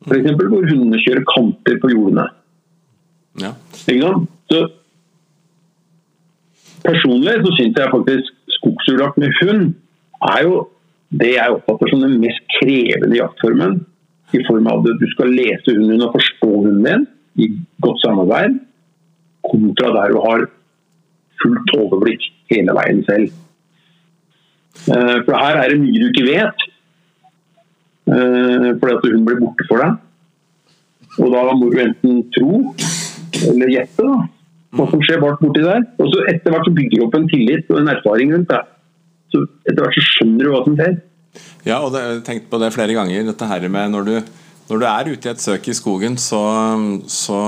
F.eks. hvor hundene kjører kanter på jordene. Ja. Ikke sant? Så personlig så syns jeg faktisk skogsfugljakt med hund er jo det jeg oppfatter som den mest krevende jaktformen. I form av at du skal lese hunden din og forstå hunden din i godt samarbeid, kontra der du har fullt overblikk hele veien selv. Eh, For her er det mye du ikke vet, eh, fordi at hun blir borte for deg. Og da må du enten tro eller gjette da, hva som skjer bak borti der. Og så etter hvert så bygger du opp en tillit og en erfaring rundt det. Så etter hvert så skjønner du hva som skjer. Ja, og det, jeg har tenkt på det flere ganger. Dette her med når du, når du er ute i et søk i skogen, så, så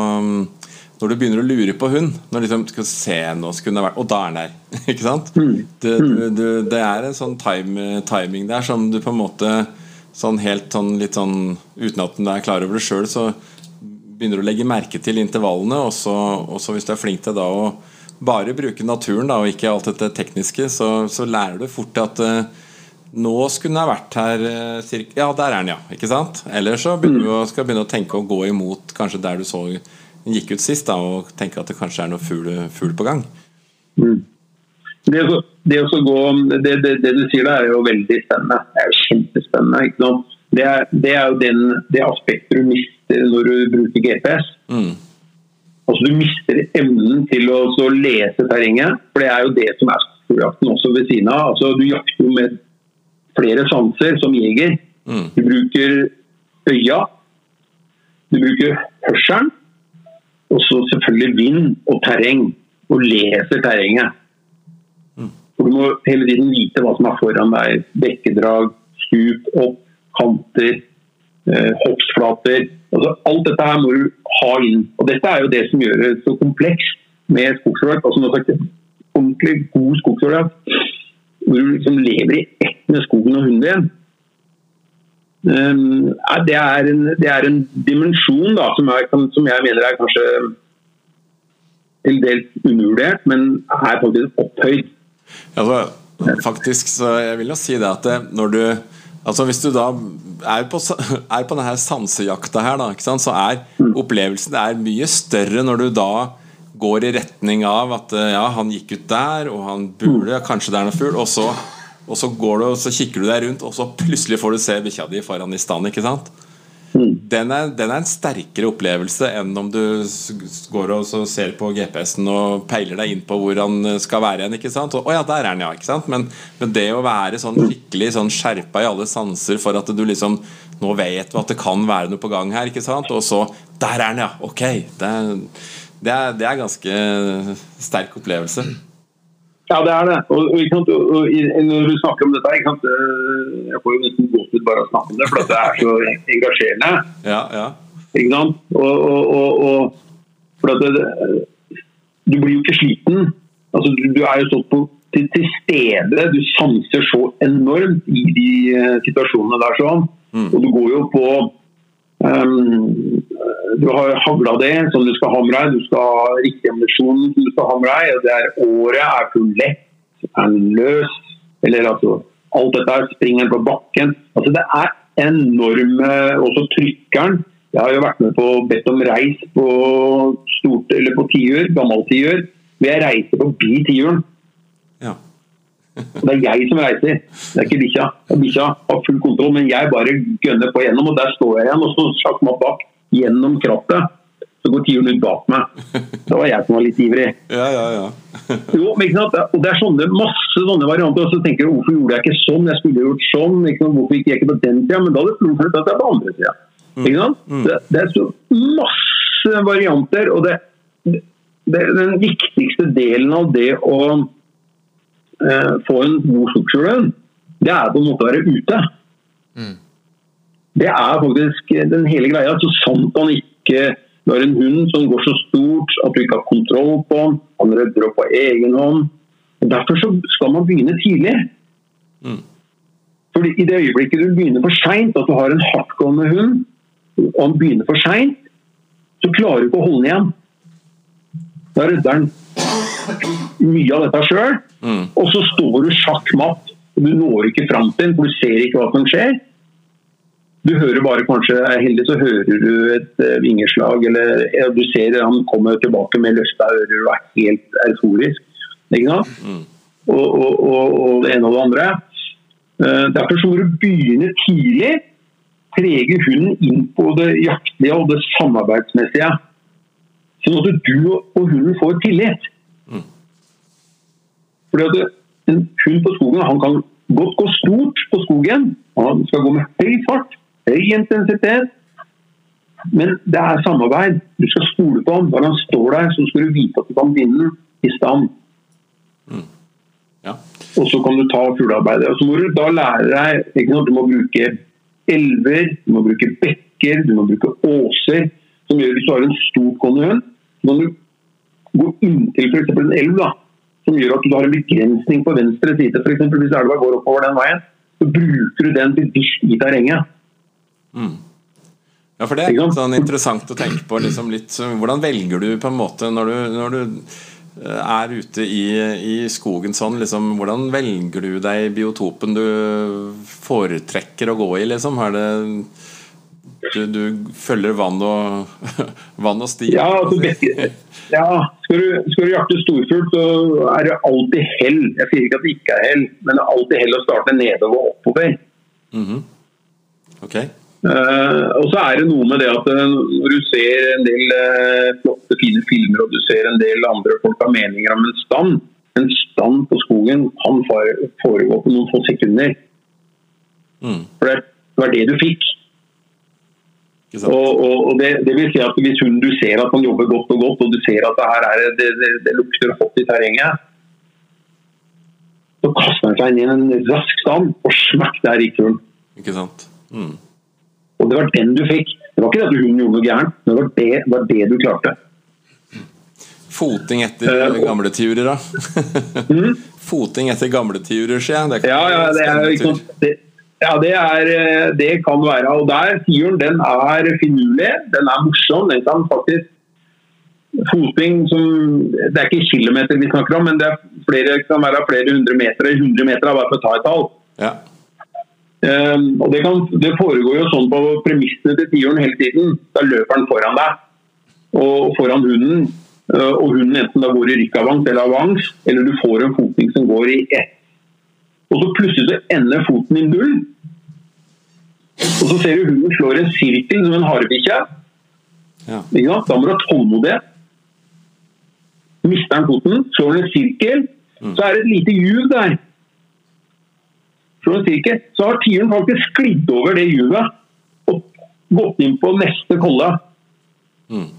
Når du begynner å lure på hund når liksom skal se nå skulle det vært, Og da er den der. Ikke sant? Det, du, du, det er en sånn time, timing der som du på en måte sånn helt sånn litt sånn Uten at du er klar over det sjøl, så begynner du å legge merke til intervallene. Og så, og så hvis du er flink til da å bare bruke naturen da, og ikke alt dette tekniske, så, så lærer du fort at uh, nå skulle den ha vært her uh, cirka, Ja, der er den, ja. Ikke sant? Eller så begynner du å, skal begynne å tenke å gå imot kanskje der du så den gikk ut sist, da, og tenke at det kanskje er noe fugl, fugl på gang. Det å, det, å gå, det, det, det du sier der er jo veldig spennende. Det er jo kjempespennende. Ikke sant? Det, er, det er jo den, det aspektet du mister når du bruker GPS. Mm. Altså Du mister evnen til å så lese terrenget, for det er jo det som er skogjakten også ved siden av. Altså Du jakter jo med flere sanser som jeger. Mm. Du bruker øya, du bruker hørselen, og så selvfølgelig vind og terreng. Og leser terrenget. For Du må hele tiden vite hva som er foran deg. Bekkedrag, stup, opp, kanter, eh, hoppsflater. Altså, alt dette her må du ha inn. Og Dette er jo det som gjør det så komplekst med skogsfugljakt. Altså, sagt, ordentlig god skogsfugljakt. Hvor du liksom lever i ett med skogen og hunden din. Um, det, er en, det er en dimensjon da, som, er, som jeg mener er kanskje til dels undervurdert, men er faktisk opphøyd. Altså, faktisk så jeg vil jo si det at det, når du Altså Hvis du da er på, er på denne sansejakta her, da, så er opplevelsen er mye større når du da går i retning av at eh, ja, han gikk ut der, og han burde, kanskje det er noe fugl, og så, og så går du og så kikker du deg rundt, og så plutselig får du se bikkja di foran i stand. ikke sant? Den er, den er en sterkere opplevelse enn om du går og ser på GPS-en og peiler deg inn på hvor han eh, skal være hen. Og, ja, der er han, ja. ikke sant? Men, men det å være sånn skikkelig sånn skjerpa i alle sanser for at du liksom nå vet du at det kan være noe på gang her, ikke sant? og så Der er han, ja! Ok. Det det er, det er ganske sterk opplevelse. Ja, det er det. Og, og, og, når du snakker om dette, øh, jeg får jo nesten gåsehud bare av å snakke om det, for det er så engasjerende. Ja, ja. Ikke sant? Og, for det, du blir jo ikke sliten. Altså, du, du er jo stått på, til, til stede. Du sanser så enormt i de uh, situasjonene der sånn. Og du går jo på ehm, Du har hagla det som du skal ha med deg. Du skal ha riktig ammunisjon som du skal ha med deg. og det er Året er full lett, er løs, eller altså Alt dette er springer på bakken. Altså Det er enorme Også trykkeren. Jeg har jo vært med på bedt om reis på stort, eller på tiur, gammel tiur. Men jeg reiser forbi tiuren? ja. Det er jeg som reiser, det er ikke bikkja. Bikkja har full kontroll, men jeg bare gønner på gjennom. Og der står jeg igjen, og så sjakk bak gjennom krattet. Så går tiuren ut bak meg. Det var jeg som var litt ivrig. Ja, ja, ja. Jo, men ikke sant? Og Det er sånne, masse sånne varianter. Og så tenker du hvorfor gjorde jeg ikke sånn? Jeg skulle gjort sånn. Ikke sant? Hvorfor gikk jeg ikke på den sida? Men da hadde du flyttet deg på andre sida. Ikke sant? Det, det er så masse varianter. Og det, det, den viktigste delen av det å eh, få en god skogsfugl, det er på en måte å være ute. Det er faktisk den hele greia. Så sant han ikke du har en hund som går så stort at du ikke har kontroll på den, han rydder opp på egen hånd. Derfor så skal man begynne tidlig. Fordi I det øyeblikket du begynner for seint, at du har en hardtgående hund, og han begynner for seint, så klarer du ikke å holde den igjen. Da rydder han mye av dette sjøl, og så står du sjakk matt. Du når ikke fram til den, for du ser ikke hva som skjer. Du hører bare kanskje, er heldig så hører du et eh, vingeslag, eller ja, du ser han kommer tilbake med løfta ører og er helt euforisk. Ikke sant? Og, og, og, og det ene og det andre. Eh, Derfor så må du begynne tidlig. Trege hunden inn på det jaktlige og det samarbeidsmessige. Sånn at du og hunden får tillit. Fordi at En hund på skogen han kan godt gå stort på skogen. Han skal gå med høy fart, høy intensitet. Men det er samarbeid. Du skal stole på ham. Når han står der, så skal du vite at du kan vinne i stand. Ja. Og så kan du ta fuglearbeidet. Og så må du da lære deg ikke sant? Du må bruke elver, du må bruke bekker, du må bruke åser. Som gjør Hvis du har en stor hund, så kan du gå inntil f.eks. en elv. da, Som gjør at du har en begrensning på venstre side. For eksempel, hvis elva går oppover den veien, så bruker du den bevisst i terrenget. Ja, for det er sånn interessant å tenke på. Liksom litt, hvordan velger du på en måte når du, når du eh, er ute i, i skogen sånn, liksom, hvordan velger du deg biotopen du foretrekker å gå i, liksom? Det du, du følger vann og, vann og sti? Ja, altså, ja skal, du, skal du jakte storfugl, så er det alltid hell. Jeg sier ikke at det ikke er hell, men det er alltid hell å starte nedover og oppover. Ok. Eh, og så er det noe med det at eh, når du ser en del eh, flotte, fine filmer og du ser en del andre folk har meninger om en stand En stand på skogen kan foregå på noen få sekunder. Mm. For det var det du fikk. Og, og, og det, det vil si at Hvis hun, du ser at han jobber godt og godt, og du ser at det her er, det, det, det lukter hot i terrenget, så kaster han seg inn i en rask stand, og smakk, der gikk hun. Ikke sant? Mm. Og det var den du fikk. Det var ikke det at hun gjorde noe gærent, men det var det, var det du klarte. Foting etter Eh, gamle tiurer, da? Foting etter gamle tiurer, sier jeg. Ja, ja, det er, det, ja, det, er, eh, det kan være. Og der, tiuren, den er finurlig, den er morsom. Den kan faktisk Foting som Det er ikke kilometer vi snakker om, men det er flere, kan være flere hundre meter. 100 meter er bare for å ta et tall. Ja. Um, og det, kan, det foregår jo sånn på premissene til tiuren hele tiden. Da løper han foran deg og foran hunden. Uh, og hunden enten da går i rykkavans eller avans, eller du får en fotning som går i ett. Og så plutselig så ender foten i null. Og så ser du hunden slår en sirkel som en harebikkje. Ja. Da må du ha tålmodighet. Mister han foten, slår han en sirkel, så er det et lite juv der. En så har tiuren faktisk sklidd over det juvet og gått inn på neste kolle. Mm.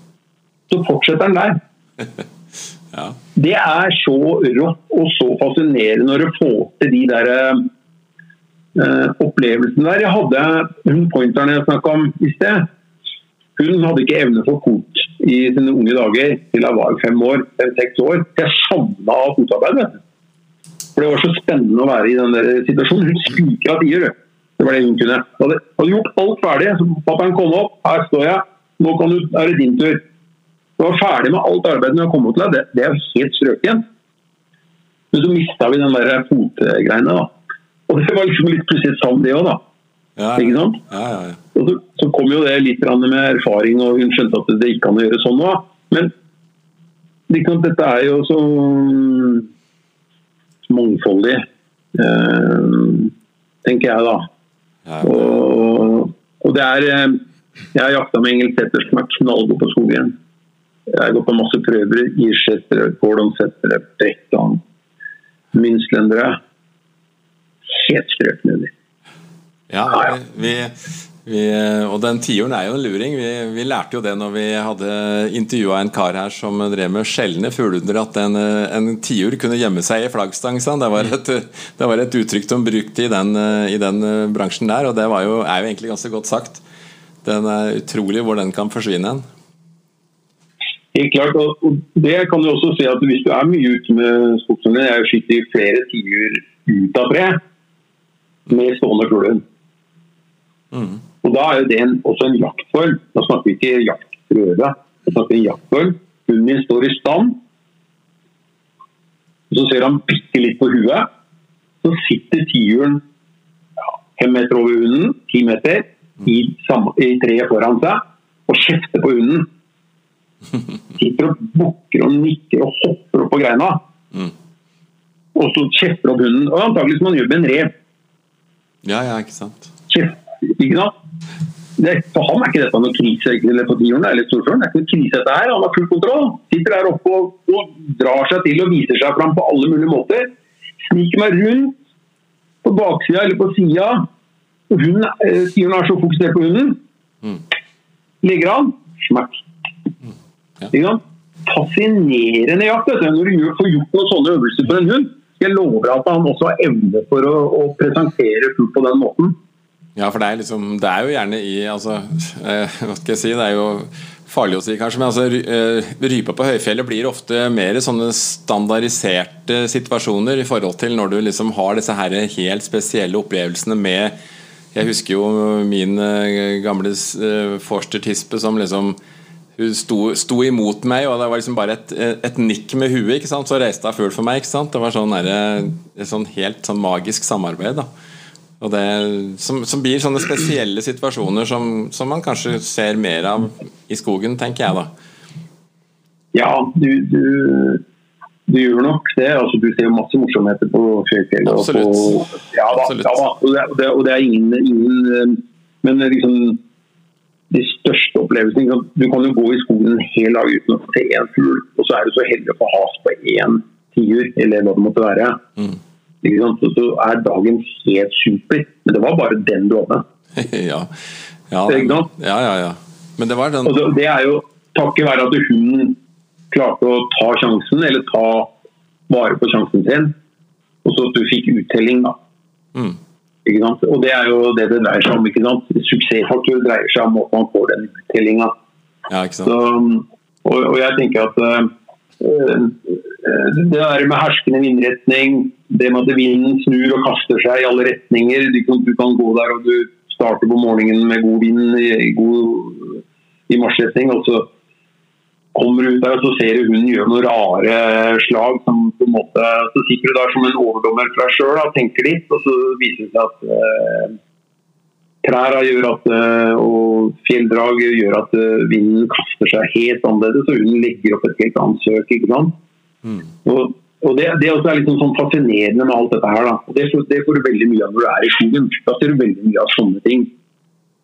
Så fortsetter den der. ja. Det er så rått og så fascinerende når du får til de der eh, opplevelsene der. Jeg hadde hun pointeren jeg snakka om i sted. Hun hadde ikke evne for kot i sine unge dager til hun var fem år, fem-seks år. Jeg savna fotarbeid. For Det var så spennende å være i den der situasjonen. Hun spikra av tider. du. Det var det hun kunne. Hun hadde, hadde gjort alt ferdig. Så pappaen kom opp. Her står jeg. Nå kan du, er det din tur. Du var ferdig med alt arbeidet hun kom opp til. Det, det er helt igjen. Men så mista vi den der fotgreiene. da. Og det var liksom litt plutselig savn, det òg, da. Ja, Ikke sant? Ja, ja, ja. Og så, så kom jo det litt med erfaring, og hun skjønte at det ikke kan gjøre sånn nå. Men liksom, dette er jo så mangfoldig, eh, tenker jeg da. Og, og det er eh, Jeg har jakta med Engel Setter som er knallgod på skogen. Jeg har gått på masse prøver. Irsetere, Gordonsetere, Brekkan, Mynslendere. Helt strøkne. Ja, vi, Vi, og den tiuren er jo en luring. Vi, vi, lærte jo det når vi hadde intervjua en kar her som drev med sjeldne fugleunder, at en, en tiur kunne gjemme seg i flaggstang. Det var, et, det var et uttrykk de brukte i den, i den bransjen der, og det jo, er jo egentlig ganske godt sagt. Den er utrolig hvor den kan forsvinne hen. Helt klart, og det kan du også si at Hvis du er mye ute med skogshunder Jeg skyter flere tiur ut av tre med stående fuglehund. Mm. Og Da er jo det en, også en jaktform. Da snakker vi ikke jaktprøve. Da snakker vi en jaktform. Hunden min står i stand. Så ser han bitte litt på huet. Så sitter tiuren ja, fem meter over hunden, ti meter, i, i treet foran seg og kjefter på hunden. Sitter og bukker og nikker og hopper opp på greina. Mm. Og så kjefter opp hunden. Og antagelig som man gjør med en rev. Ja, ja, ikke sant. Kjefter, ikke sant? Det, for ham er ikke dette noen krise eller på tiuren eller storsjøen. Det er ikke noen krise dette her. Han har full kontroll. Sitter der oppe og, og, drar seg til og viser seg fram på alle mulige måter. Sniker meg rundt på baksida eller på sida. Hun, eh, tiuren er så fokusert på hunden. Mm. Legger an. Smakk. Mm. Ja. Fascinerende jakt når du får gjort noen sånne øvelser for en hund. Jeg lover at han også har evne for å, å presentere fugl på den måten. Ja, for det er, liksom, det er jo gjerne i altså, eh, Hva skal jeg si? Det er jo farlig å si, kanskje, men altså, rypa på høyfjellet blir ofte mer sånne standardiserte situasjoner i forhold til når du liksom har disse her helt spesielle opplevelsene med Jeg husker jo min eh, gamle eh, forster-tispe som liksom hun sto, sto, imot meg, og det var liksom bare et, et nikk med huet, ikke sant? så reiste hun fugl for meg. ikke sant? Det var sånn et sånn helt sånn magisk samarbeid. da og det, som, som, blir sånne spesielle situasjoner som, som, man kanskje ser mer av i skogen, tenker jeg da. Ja, du, du, du gjør nok det. Altså, du ser masse morsomheter på Fjellfjellet. Absolutt. ja, da, Absolutt. Ja, og, det, og, det, er ingen, ingen eh, Men liksom de største opplevelsene Du kan jo gå i skogen en hel dag uten å se én fugl, og så er du så heldig å få has på én tiur, eller hva det måtte være. Mm. Og så er dagen helt super. Men det var bare den du åpna. ja. Ja, ja, ja, ja. Men det var den og Det er jo takket være at hun klarte å ta sjansen, eller ta vare på sjansen sin. Og så at du fikk uttelling, da. Mm. Og det er jo det det dreier seg om. ikke sant? Suksessfaktor dreier seg om at man får den uttellinga. Ja, og, og, jeg tenker at uh, det der med herskende vindretning, det med at vinden snur og kaster seg i alle retninger. Du kan, du kan gå der og du starter på morgenen med god vind i, god, i marsjretning. og så kommer du ut der og så ser du hunden gjøre noen rare slag. som på en måte, Så sitter du der som en overdommer fra sjøl og tenker litt, og så viser det seg at eh, trærne gjør at, eh, og fjelldraget gjør at eh, vinden kaster seg helt annerledes, og hunden legger opp et helt annet søk. ikke sant? Mm. Og, og det, det også er liksom sånn fascinerende med alt dette her. Da. Det, det, får du veldig mye av når du er i skogen. Da ser du veldig mye av sånne ting.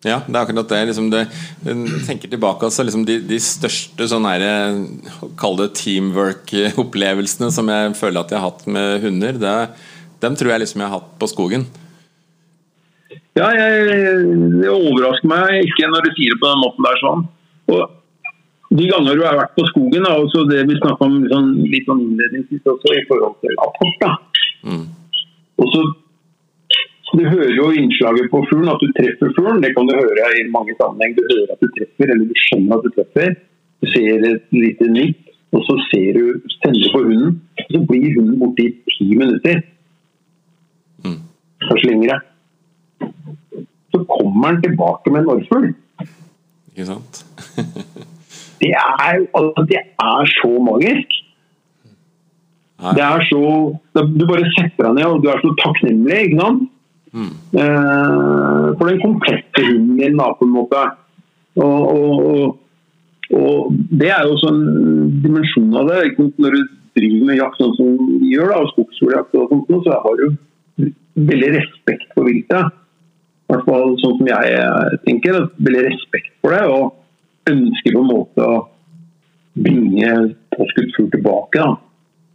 Ja, det er akkurat det. Liksom det jeg tenker tilbake altså, liksom de, de, største sånn Kall det teamwork-opplevelsene som jeg føler at jeg har hatt med hunder, det, dem tror jeg liksom jeg har hatt på skogen. Ja, jeg, det overrasker meg ikke når du sier det på den måten der. sånn. Og de ganger du har vært på skogen, da, også det vi snakka om sånn, litt sånn innledningsvis også, i forhold til apport. da. Mm. Og så Du hører jo innslaget på fuglen, at du treffer fuglen. Det kan du høre i mange sammenheng. Du hører at du treffer, eller du skjønner at du treffer. Du ser et lite nikk, og så ser du, sender på hunden. Og så blir hunden borte i ti minutter. Mm. Kanskje lengre. Så kommer han tilbake med en orrfugl. Ikke sant? det er, altså, det er så magisk. Det er så Du bare setter deg ned, og du er så takknemlig, ikke sant? Mm. Eh, for den komplette hunden din, da, på en måte. Og, og, og, det er jo også en dimensjon av det. Når du driver med jakt sånn som vi gjør, da, og skogsfugljakt, så har du veldig respekt for viltet. Hvert fall sånn som jeg tenker. Veldig respekt for det. og ønsker på en måte å bringe påskutt fugl tilbake.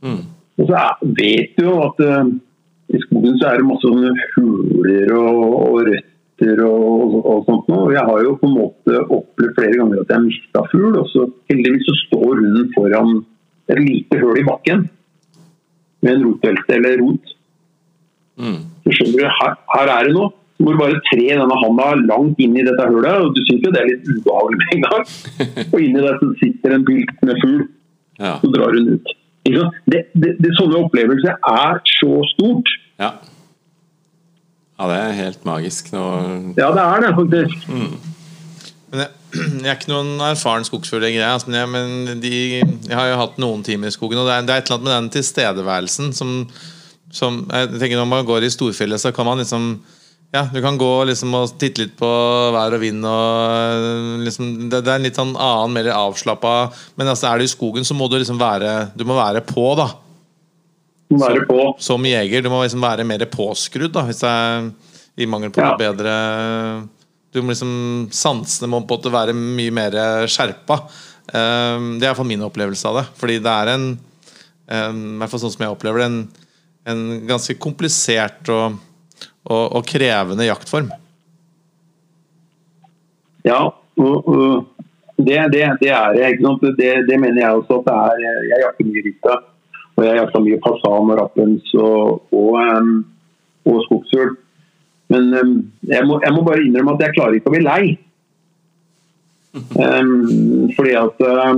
Mm. Og så er, vet du jo at uh, i skogen så er det masse fugler og, og røtter og, og sånt noe. Jeg har jo på en måte opplevd flere ganger at jeg har mista fugl, og så heldigvis så står hunden foran et lite hull i bakken med en rotbelte eller rot. Mm. Så skjønner du, her, her er det noe. Du bare tre denne handa langt inn i dette hullet, og du syns jo det er litt ubehagelig med en gang. Og inni der så sitter en med fugl, Ja. så drar hun ut. Ikke sant? Det, det, det, sånne opplevelser er så stort. ja. Ja, det er helt magisk. Nå Ja, det er det faktisk. Men jeg, jeg er ikke noen erfaren skogsfuglegreie, altså, men, jeg, men de, jeg har jo hatt noen timer i skogen, og det er, det er et eller annet med den tilstedeværelsen som, som jeg tenker Når man går i storfjellet, så kan man liksom ja, Du kan gå liksom og titte litt på vær og vind. Og liksom, det, det er en litt sånn annen, mer avslappa Men altså, er du i skogen, så må du liksom være Du må være på, da. Må være på. Som jeger. Du må liksom være mer påskrudd, da, hvis det er i mangel på Ja. noe bedre Du må liksom Sansene må på en måte være mye mer skjerpa. Um, det er iallfall min opplevelse av det. Fordi det er en um, i hvert fall sånn som jeg opplever det, en, en ganske komplisert og, og, og krevende jaktform. Ja, det, det, det er jeg. Det, det mener jeg også at det er. Jeg jakter mye rytte Og jeg jakter mye fasan og rappens og, og, og skogsfugl. Men jeg, må, jeg må bare innrømme at jeg klarer ikke å bli lei. Um, fordi at eh,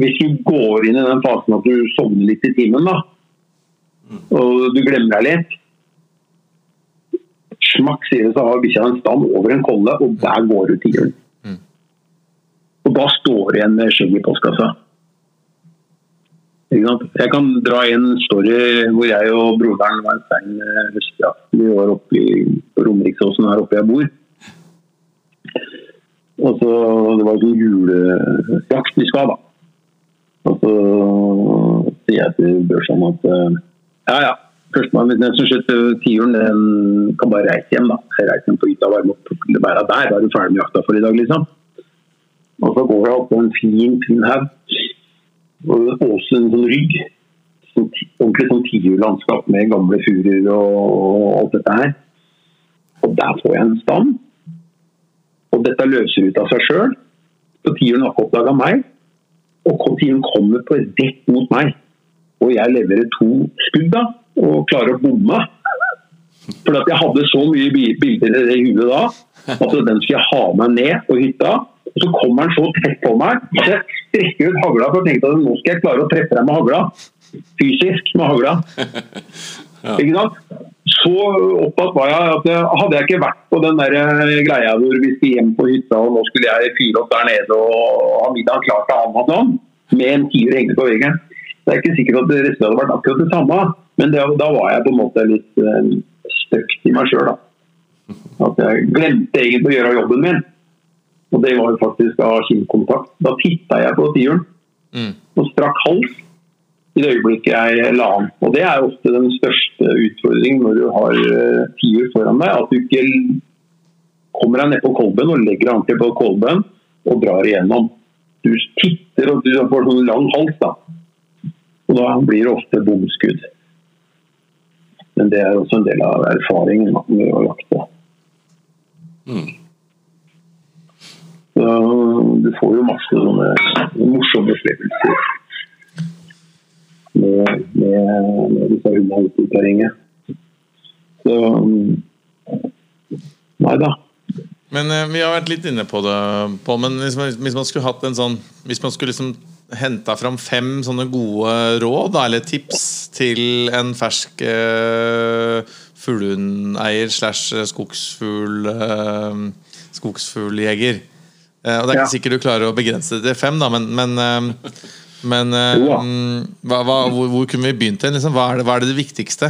Hvis du går inn i den fasen at du sovner litt i timen, da, og du glemmer deg litt Smakk, sier det, så har bikkja en stand over en kolle, og der går ut tigeren. Og da står det igjen med skjegg i postkassa. Jeg kan dra en story hvor jeg og broderen var en stein eh, høstjakt. Vi var oppe i på Romeriksåsen her oppe jeg bor. Og så Det var sånn julejakt vi skal, da. Og så sier jeg til Børsan at eh, ja, ja. Førstemann, den som skyter tiuren, den kan bare reise hjem. da. Reise hjem på hytta, varme opp, bare der. Da er du ferdig med jakta for i dag, liksom. Og så går jeg opp på en fin, fin haug. Og også en sånn rygg. Sånn, ordentlig sånn tiurlandskap med gamle furuer og, og alt dette her. Og der får jeg en stand. Og dette løser ut av seg sjøl. Så tiuren har ikke oppdaga meg. Og tiuren kommer på rett mot meg. Og jeg leverer to skudd da, og klarer å bomme. For at jeg hadde så mye bilder i huet da at den skulle jeg ha meg ned på hytta. Og så kommer han så tett på meg. Så jeg strekker ut hagla for jeg tenkte at nå skal jeg klare å treffe deg med hagla. Fysisk med hagla. Ikke sant? Så opptatt var jeg at hadde jeg ikke vært på den der eh, greia hvor vi skulle hjem på hytta og nå skulle jeg fyre opp der nede og ha middag klar til annen sånn, med en tiur hengende på veggen. Det er ikke sikkert at resten hadde vært akkurat det samme, men det, da var jeg på en måte litt uh, støkt i meg sjøl. At jeg glemte egentlig å gjøre jobben min. Og det var jo faktisk av kinnkontakt. Da titta jeg på tiuren Mm. og strakk hals i det øyeblikket jeg la an. Og det er ofte den største utfordringen når du har uh, tiur foran deg. At du ikke kommer deg ned på kolben og legger deg ordentlig på kolben og drar igjennom. Du titter og du får sånn lang hals, da. Og da blir det ofte bomskudd. Men det er også en del av erfaringen vi med å på. Mm. Så du får jo masse sånne morsomme opplevelser med, med, med disse hundene ute i terrenget. Så Nei da. Men eh, vi har vært litt inne på det, Pål. Men hvis man, hvis man skulle hatt en sånn Hvis man skulle liksom henta fram fem sånne gode råd eller tips til en fersk uh, fuglehundeier slash skogsfugl uh, skogsfugljeger Uh, Og Det er ikke Ja. sikkert du klarer å begrense det til fem, da, men, men, eh, men eh, mm, hva, hva, hvor, hvor kunne vi begynt? hen, Liksom? Hva, er det, hva er det viktigste?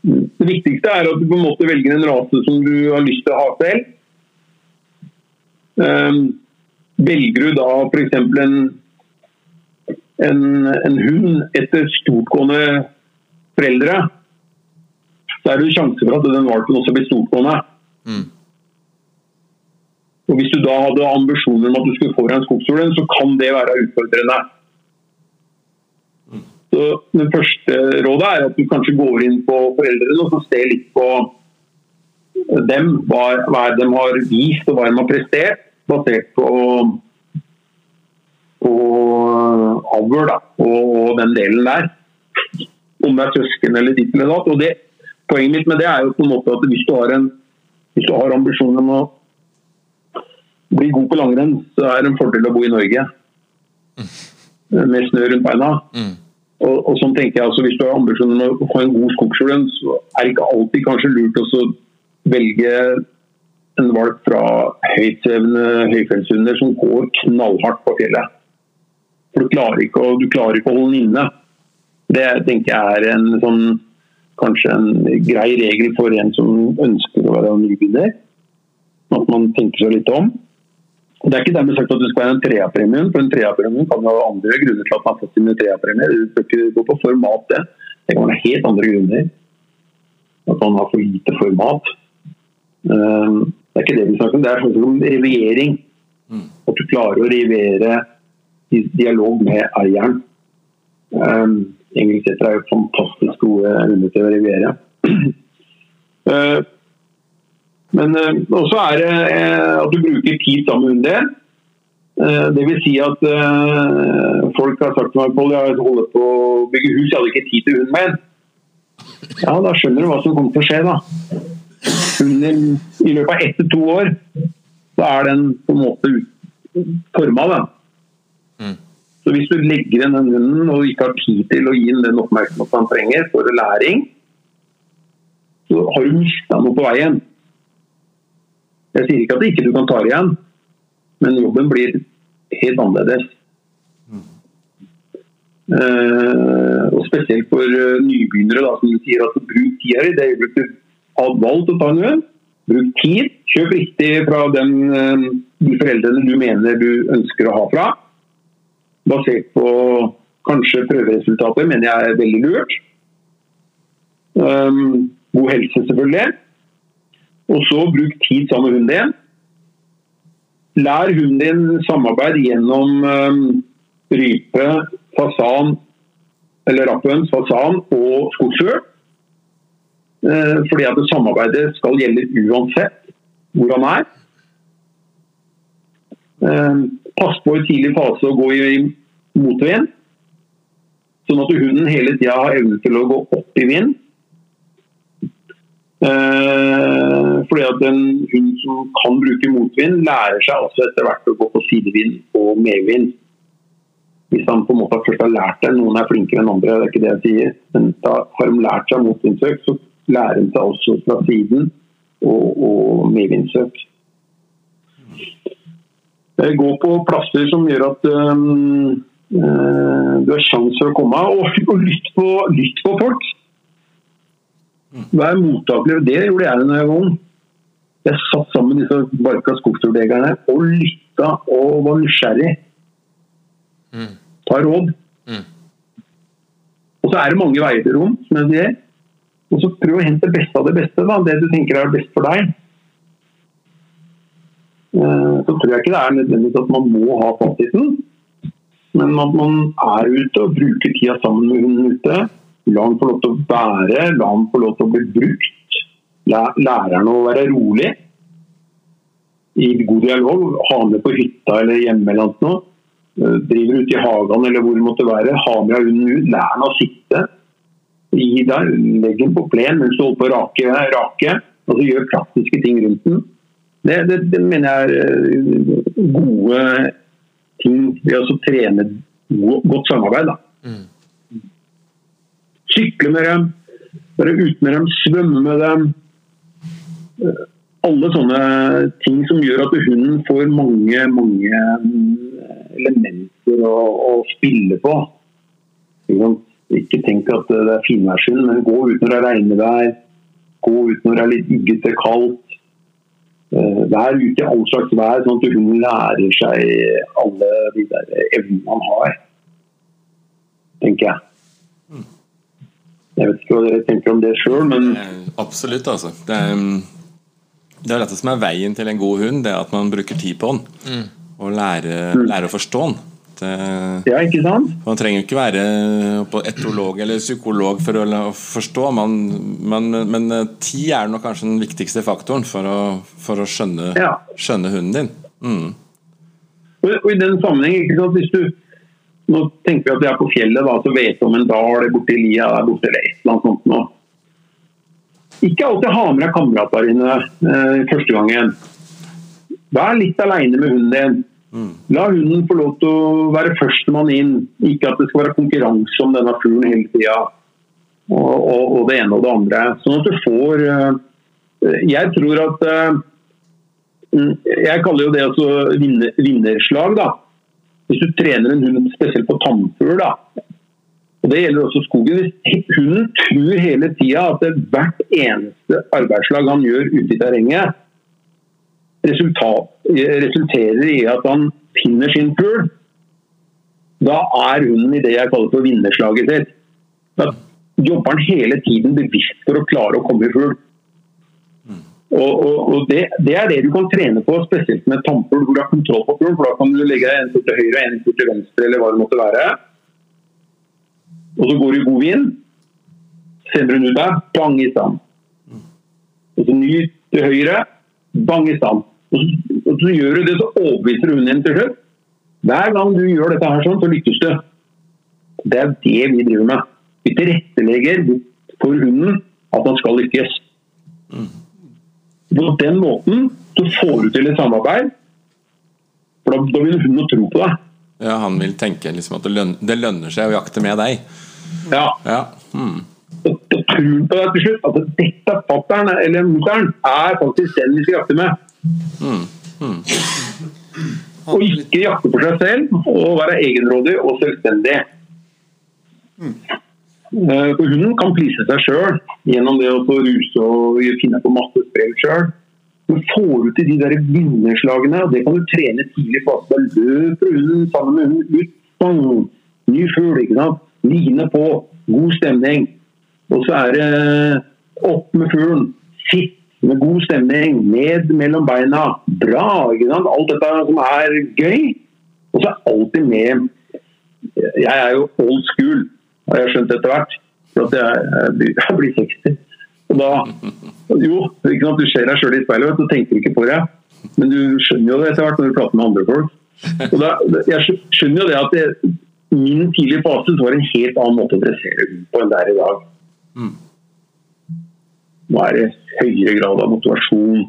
Det viktigste er at du på en måte velger en rase som du har lyst til å ha selv. Ehm, velger du da f.eks. En, en, en hund etter stortgående foreldre, så er det jo sjanse for at den valpen også blir stortgående. Mm. Og Hvis du da hadde ambisjoner om at du skulle få deg en skogsfugl, så kan det være utfordrende. Så Det første rådet er at du kanskje går inn på foreldrene og så ser litt på dem. Hva, hva de har vist og hva de har prestert, basert på, på avl og, og, den delen der. Om det er søsken eller ditt eller datt. Og det, poenget mitt med det er jo på en måte at hvis du har, en, hvis du har ambisjonen om å bli god på langrenn, så er det en fordel å bo i Norge. Med snø rundt beina. Mm. Og, og, sånn tenker jeg altså, Hvis du har ambisjonen om å få en god skogshjul, så er det ikke alltid kanskje lurt å velge en valp fra høytsvevende høyfjellshunder som går knallhardt på fjellet. For du klarer ikke å, klarer ikke å holde den inne. Det tenker jeg er en sånn, kanskje en grei regel for en som ønsker å være nybegynner. At man tenker seg litt om. Det er ikke dermed sagt at det skal være en treapremie, for en treapremie kan ha andre grunner til at man har fått sine treapremier. Du bør ikke gå på format, det. Det kan være helt andre grunner. At man har for lite format. Ehm, det er ikke det vi snakker om, det er sånn om reviering. Mm. At du klarer å rivere i dialog med eieren. Um, Engelseter er jo fantastisk gode evner til å rivere. uh, Men uh, også er det uh, at du bruker tid sammen med hunden din. Uh, det vil si at folk har sagt til meg Pål, jeg holder på å bygge hus, jeg hadde ikke tid til hunden min. Ja, da skjønner du hva som kommer til å skje, da. Hunden i løpet av ett til to år, så er den på en måte forma. Mm. Så hvis du legger igjen den hunden og ikke har tid til å gi den den oppmerksomheten han trenger for læring, så har du mista noe på veien. Jeg sier ikke at ikke du kan ta det igjen, men jobben blir helt annerledes. Uh, og Spesielt for uh, nybegynnere, da, som sier at bruk tida i det øyeblikket du har valgt å ta en hund. Bruk tid. Kjøp riktig fra den, uh, de foreldrene du mener du ønsker å ha fra. Basert på kanskje prøveresultater, mener jeg er veldig lurt. Um, god helse, selvfølgelig. Og så bruk tid sammen med hunden din. Lær hunden din samarbeid gjennom um, rype, fasan eller rapphøns, fasan og skogsfugl. Uh, fordi at samarbeidet skal gjelde uansett hvor han er. Uh, pass på i tidlig fase å gå i motvind, sånn at hunden hele tida har evne til å gå opp i vind Eh, fordi at en hund som kan bruke motvind, lærer seg også etter hvert å gå på sidevind og medvind. Hvis han på en måte først har lært det, noen er flinkere enn andre, det er ikke det jeg sier. Men da har de lært seg motvindsøk, så lærer seg også fra siden og, og medvindsøk. Eh, gå på plasser som gjør at um, uh, du har sjanse for å komme, og, og lytt, på, lytt på folk. Vær mottakelig. Det gjorde jeg da jeg var ung. Jeg satt sammen med disse barka skogsturdegerne og lytta og var nysgjerrig. Mm. Ta råd. Mm. Og så er det mange veier til rom, som jeg sier. Og så prøv å hente det beste av det beste. Da. Det du tenker er best for deg. Eh, så tror jeg ikke det er nødvendigvis at man må ha fasiten, men at man er ute og bruker tida sammen med hunden ute. La han få lov til å være, la han få lov til å bli brukt. Lærer han å være rolig i god dialog. Ha med på hytta eller hjemme eller noe. Eh, driver ute i hagen eller hvor det måtte være. Ha med hunden ut. Lær han å sitte. Gi deg, Legg den på plen mens du holder på å rake. rake. Altså Gjør praktiske ting rundt den. Det, det, det mener jeg er gode ting ved å trene godt samarbeid. Mm. Sykle med dem, være ute med dem, svømme med dem. Alle sånne ting som gjør at hunden får mange, mange elementer å, å spille på. Ikke tenk at det er finværsskyld, men gå ut når det er regnvær. Gå ut når det er litt yggete, kaldt. Eh, vær ute i all slags vær, sånn at hunden lærer seg alle de der evnene han har. Tenker jeg. Jeg vet ikke hva dere tenker om det sjøl, men Absolutt, altså. Det er, det er dette som er veien til en god hund, det er at man bruker tid på den. Mm. Og lærer, lærer å forstå den. Det, Ja, ikke sant? man trenger ikke være etolog eller psykolog for å forstå, men, men, men eh, tid er nok kanskje den viktigste faktoren for å, for å skjønne, Ja. skjønne hunden din. Mm. Og, og i den sammenheng, ikke sant, hvis du Nå tenker vi at vi er på fjellet, da, så vet du om en dal borti lia der borte eller et eller annet sånt noe. Ikke alltid ha med deg kamerater inne eh, første gangen. Vær litt aleine med hunden din. La hunden få lov til å være førstemann inn. Ikke at det skal være konkurranse om denne fuglen hele tida. Og, og, og det ene og det andre. Sånn at du får eh, Jeg tror at eh, mm, Jeg kaller jo det altså vinner, vinnerslag, da. Hvis du trener en hund spesielt på tannfugl, da. Og det gjelder også skogen. Hunden tror hele tida at hvert eneste arbeidslag han gjør ute i terrenget, resultat, resulterer i at han finner sin fugl, da er hunden i det jeg kaller for vinnerslaget sitt. Da jobber han hele tiden bevisst for å klare å komme i fugl. Og, og, og det, det er det du kan trene på, spesielt med tannfugl, hvor du har kontroll på. For da kan du legge en fot til høyre og en fot til venstre, eller hva det måtte være. Og så går du i god vind. Sender hun ut der, bang i stand. Og så ny til høyre, bang i stand. Og så, gjør du det, så overbeviser du hunden til slutt. Hver gang du gjør dette her sånn, så lykkes du. Det er det vi driver med. Vi tilrettelegger for hunden at han skal lykkes. På den måten så får du til et samarbeid, for da, da vil hunden tro på deg. Ja, han vil tenke liksom at det lønner, det lønner seg å jakte med deg. Ja, Ja. Mm. og da tror på deg til slutt at dette fatter'n eller mutter'n er faktisk den vi skal jakte med. Og ikke jakte på seg selv, og være egenrådig og selvstendig. Mm. For hunden kan please seg sjøl gjennom det å få ruse og finne på masse sprell sjøl. Du får ut i de der vinnerslagene, og det kan du trene tidlig på. da løper hunden sammen med hunden ut. Bang! Ny fugl, ikke sant. Line på. God stemning. Og så er det opp med fuglen. Sitt med god stemning. Ned mellom beina. Bra. ikke sant? Alt dette som er gøy. Og så er alltid med Jeg er jo old school, har jeg skjønt etter hvert. For at jeg, jeg blir- jeg 60. Og da Jo, ikke sant? du ser deg sjøl i speilet og tenker ikke på det. Men du skjønner jo det etter hvert når du prater med andre folk. Og da, jeg skjønner jo det at det, min tidlige fase var en helt annen måte å dressere på enn det er i dag. Nå er det høyere grad av motivasjon,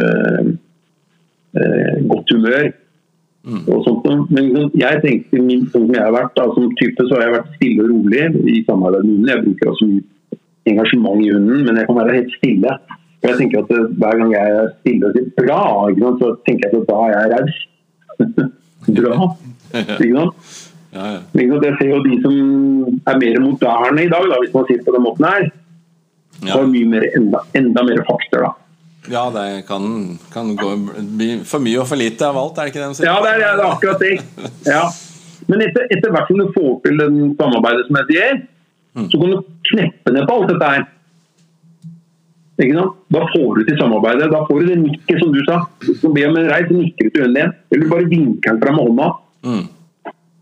eh, eh, godt humør og sånt. Men liksom, jeg tenkte, min, sånn som jeg har vært, da, som type, så har jeg vært stille og rolig i samarbeid med hunden. Jeg bruker også mye engasjement i hunden, men jeg kan være helt stille. For jeg tenker at Hver gang jeg er stille og sier bra, så tenker jeg at da er jeg raus. bra. Ikke sant? Ja, ja. Jeg ser jo de som er mer moderne i dag, da, hvis man sier det på den måten her, Ja. har mye mer, enda, enda mer fakter. da. ja, det kan, kan gå, bli for mye og for lite av alt, er det ikke det de sier? Ja, det er, det er akkurat det. Ja. Men etter, etter hvert som du får til den samarbeidet som jeg sier, så kan du kneppe ned på alt dette her. Ikke sant? Da får du til samarbeidet. Da får du det nikket som du sa. Så ber om en reis, nikker du til hunden din. Eller du bare vinker den fram med hånda. Mm.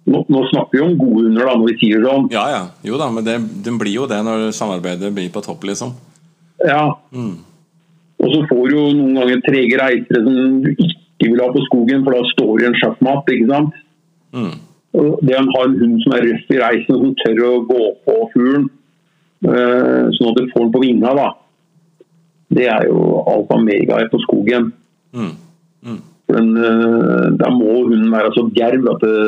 Nå, nå snakker vi om gode hunder da, når vi sier sånn. Ja, ja. Jo da, men det, det blir jo det når samarbeidet blir på topp, liksom. Ja. Og så får du jo noen ganger trege reisere som du ikke vil ha på skogen, for da står i en sjakkmatt. ikke sant? Mm. Og det å ha en hund som er røff i reisen, som tør å gå på fuglen, eh, sånn at du får den på vinga, da. Det er jo alfa mega mega på skogen. Mm. Den, eh, da må hunden være så djerv at det,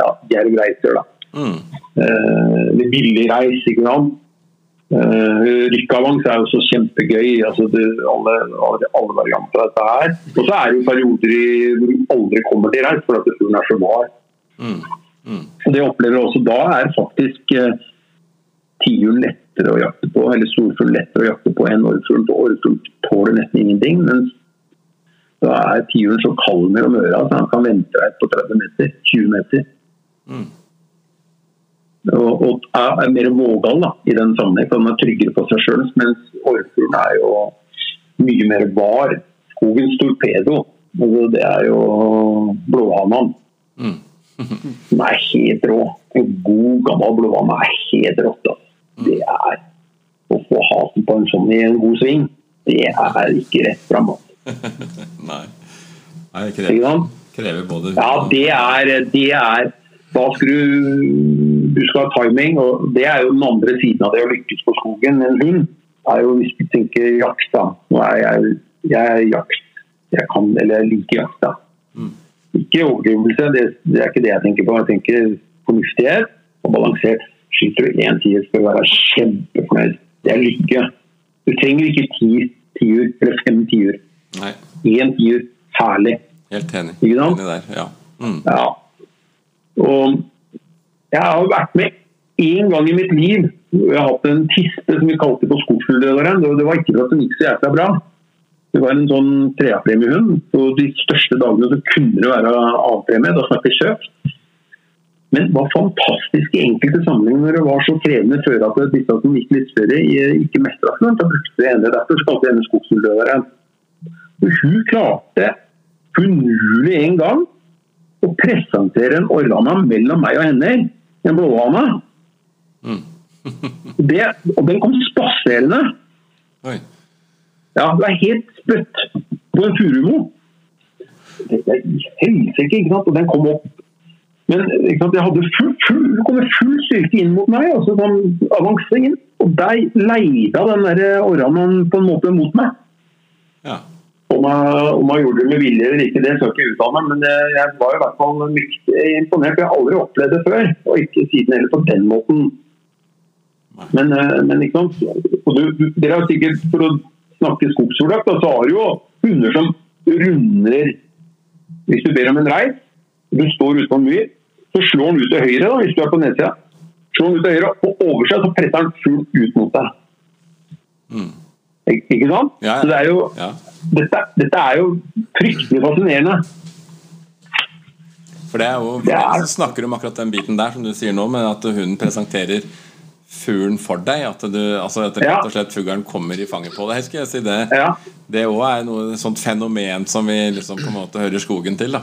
ja, djerv reiser, da. Mm. Uh, det er billig reis, ikke sant. Uh, Rykkavans er jo så kjempegøy. altså det, alle, alle, alle varianter av dette her. Og så er det jo perioder i, hvor du aldri kommer til reis fordi fuglen er så var. Mm. Og det jeg opplever også da, er faktisk uh, tiuren lettere å jakte på, eller storfugl lettere å jakte på enn orrfugl. Orrfugl tåler nesten ingenting. mens da er tiuren så kald mellom øra at han kan vente deg på 30 meter, 20 meter. Og, og er, er mer vågal da, i den sammenheng, for han er tryggere på seg sjøl. Mens orrfuglen er jo mye mer var. Skogens torpedo. Altså, det er jo blåhanan. Mm. Den er helt rå. En god, gammel blåhane er helt rått. Altså. Det er Å få hasen på en sånn i en god sving, det er ikke rett fram. Altså. Nei. Nei, det krever, krever både Ja, det er, det er Da skal du Du skal ha timing, og det er jo den andre siden av det å lykkes på skogen. En hund er jo hvis du tenker jakt, da. Nå er jeg, jeg er jakt. Jeg kan, eller jeg liker jakt, da. Ikke overdrivelse, det, det er ikke det jeg tenker på. Jeg tenker fornuftighet og balansert. Skyter du én tier, skal du være kjempefornøyd. Det er lykke. Du trenger ikke ti tiur eller fem tiur. Nei, Én tiur, herlig. helt enig. Ikke sant? Enig der, ja. Mm. Ja. Og jeg har vært med én gang i mitt liv. Jeg har hatt en tispe som vi kalte på skogsfuglederen. Det var ikke for at den gikk så jækla bra. Det var en sånn treapremiehund. På de største dagene så kunne det være A-premie. Da snakker vi kjøpt. Men det var fantastisk i enkelte sammenhenger når det var så krevende før at disse som gikk litt større, ikke mestra seg. Da brukte vi henne. Derfor kalte vi henne skogsfuglederen. Hun klarte umulig en gang å presentere en orrana mellom meg og henne. En blåhane. Det, og den kom spaserende. Ja, det er helt spytt på en furumo. Helsike, ikke sant? Og den kom opp. Men sant? jeg hadde full, full, kom full styrke inn mot meg, altså sånn avansering inn. Og der leida den der orranaen på en måte mot meg. Ja. Om jeg, om jeg gjorde det med vilje eller ikke, det skal jeg ikke uttale meg, men jeg, jeg var i hvert fall mykt imponert. Jeg har aldri opplevd det før, og ikke siden heller på den måten. Men, eh, men ikke sant? Og du, du, dere har sikkert, for å snakke skogsfugljakt, så har du jo hunder som runder Hvis du ber om en reis, du står ute på en myr, så slår han ut til høyre da, hvis du er på nedsida. Slår han ut til høyre, og over seg så presser han fullt ut mot deg. Ik ikke sant? Ja, ja. Så det er jo Ja. dette, dette er jo fryktelig fascinerende. For det er jo Det er- snakker om akkurat den biten der, som du sier nå, med at hunden presenterer fuglen for deg. At, du, altså at rett og slett fuglen kommer i fanget på deg. Skal jeg si det Ja. Det òg er noe et sånt fenomen som vi liksom på en måte hører skogen til. da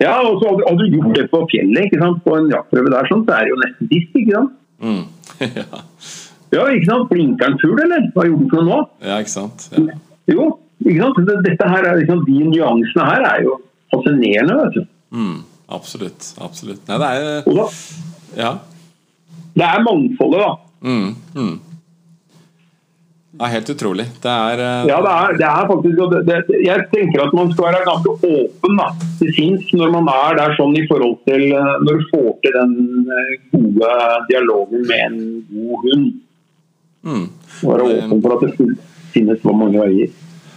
Ja, og så hadde, hadde du gjort det på fjellet, ikke sant? på en jaktprøve der, sånn, så er det jo nesten disk. ikke sant? mm. ja. Ja, ikke sant? Blinker den fugl, eller? Hva gjorde den for noe nå? ja, ikke sant? Ja. Jo, ikke sant? Dette her er, liksom, De nyansene her er jo fascinerende. vet du. Mm. Absolutt. absolutt Nei, det er Og da, Ja. det er mangfoldet, da. Mm. Mm. Er helt utrolig. Det er uh... Ja, det er, det er faktisk det, det, Jeg tenker at man skal være ganske åpen da, til sinns når man er der sånn i forhold til eh, Når du får til den eh, gode dialogen med en god hund. Mm. Være åpen for at det finnes så mange veier.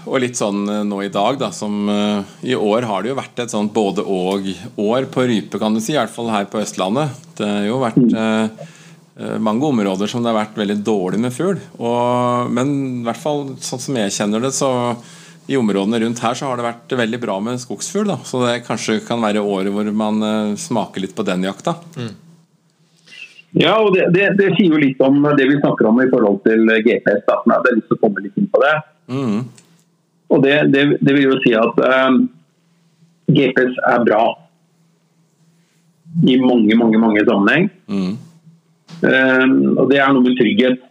Og litt sånn eh, nå i dag, da, som uh, I år har det jo vært et sånt både-og-år på rype, kan du si. I hvert fall her på Østlandet. Det har jo vært eh, mange områder som det har vært veldig dårlig med fugl. Og- Men i hvert fall sånn som jeg kjenner det, så i områdene rundt her så har det vært veldig bra med skogsfugl. da Så det kanskje kan være året hvor man uh, smaker litt på den jakta. Ja, og det, det, det sier jo litt om det vi snakker om i forhold til GPS. Da. Jeg hadde lyst til å komme litt inn på det. Mm. Og det, det, vil jo si at eh, GPS er bra i mange, mange, mange sammenheng. Mm. Eh, og det er noe med trygghet.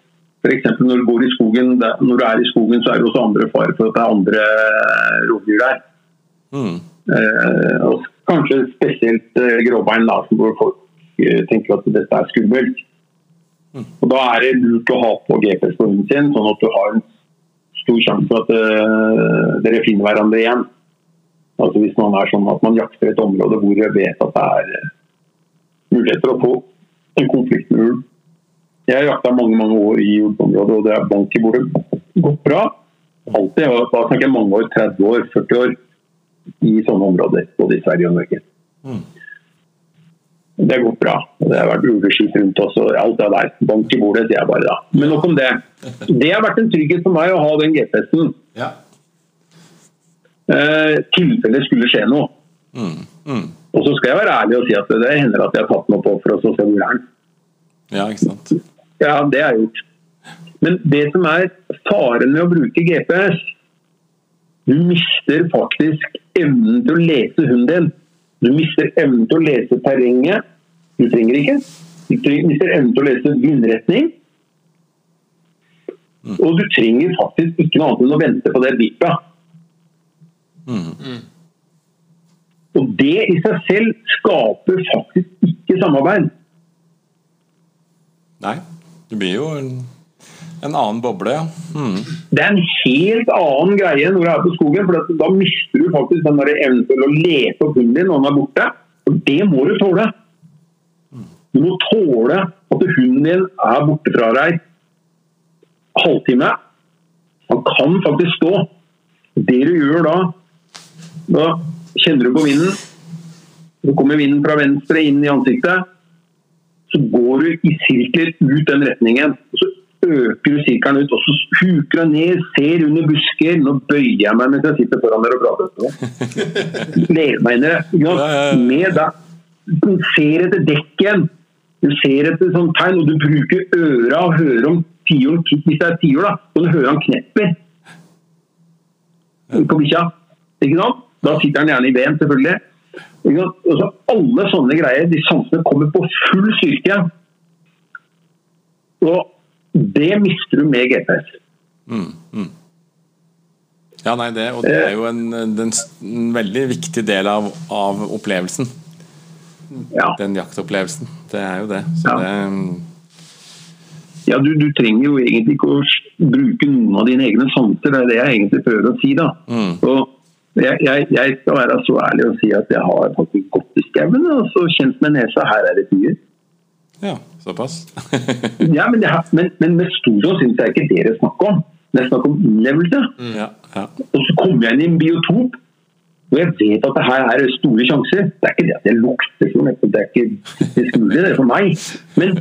F.eks. når du bor i skogen, når du er i skogen, så er det også andre fare for at det er andre rovdyr der. Mm. Eh, og kanskje spesielt eh, gråbein, da, hvor folk eh, tenker at dette er skummelt. Og Da er det lurt å ha på GPS på hunden sin, sånn at du har en stor sjanse for at eh, dere finner hverandre igjen. Altså Hvis man er sånn at man jakter et område hvor jeg vet at det er eh, muligheter å få en konflikt med ulv. Jeg har jakta mange mange år i ulveområdet, og det er bank i bordet gått bra. Alltid, Da snakker jeg mange år, 30 år, 40 år i sånne områder, både i Sverige og Norge. Det har gått bra. Det har vært ulveskyt rundt oss og alt det der. Bank i bordet, sier jeg bare da. Men nok om det. Det har vært en trygghet for meg å ha den GPS-en. Ja. Eh, tilfelle skulle skje noe. Mm. Mm. Og så skal jeg være ærlig og si at det hender at jeg har tatt noe på for å se hvor er ja, ikke sant. Ja, det har jeg gjort. Men det som er faren med å bruke GPS Du mister faktisk evnen til å lese hunden din. Du mister evnen til å lese terrenget. Du trenger ikke. Du trenger, mister evnen til å lese vindretning. Og du trenger faktisk ikke noe annet enn å vente på det bippet. Og det i seg selv skaper faktisk ikke samarbeid. Nei. Det blir jo en, en annen boble, ja. Mm. Det er en helt annen greie når du er på skogen. for Da mister du faktisk den evnen til å lete opp hunden din når den er borte. Og det må du tåle. Du må tåle at hunden din er borte fra deg halvtime. Han kan faktisk stå. Det du gjør da, da kjenner du på vinden. Så kommer vinden fra venstre inn i ansiktet. Så går du i sirkler ut den retningen. og så øker du sirkelen ut, og så huker jeg ned, ser under busker. Nå bøyer jeg meg mens jeg sitter foran dere og prater. Gleder meg inn i det. Ja. Med deg. Du ser etter dekken. Du ser etter sånn tegn, og du bruker øra og hører om tiuren Hvis det er tiur, da, så du hører han knepper på bikkja. Ikke sant? Da sitter han gjerne i veden, selvfølgelig. Og så alle sånne greier, de sansene kommer på full styrke. Og det mister du med GPS. Ja, nei, det, og det er jo en, en, en veldig viktig del av, av opplevelsen. Ja. Den jaktopplevelsen. Det er jo det. Så Ja. det Ja, du, du trenger jo egentlig ikke å bruke noen av dine egne sanser, det er det jeg egentlig prøver å si. da. Og jeg, jeg, jeg skal være så ærlig og si at jeg har faktisk gått i skauen og så kjent med nesa her er det tiur. Ja, såpass. Ja, men, det men, men med stor syns jeg ikke dere det er om. Det er snakk om innlevelse. ja, ja. Og så kommer jeg inn i en biotop, og jeg vet at det her er store sjanser. Det er ikke det at jeg lukter sånn, det er ikke det det er for meg. Men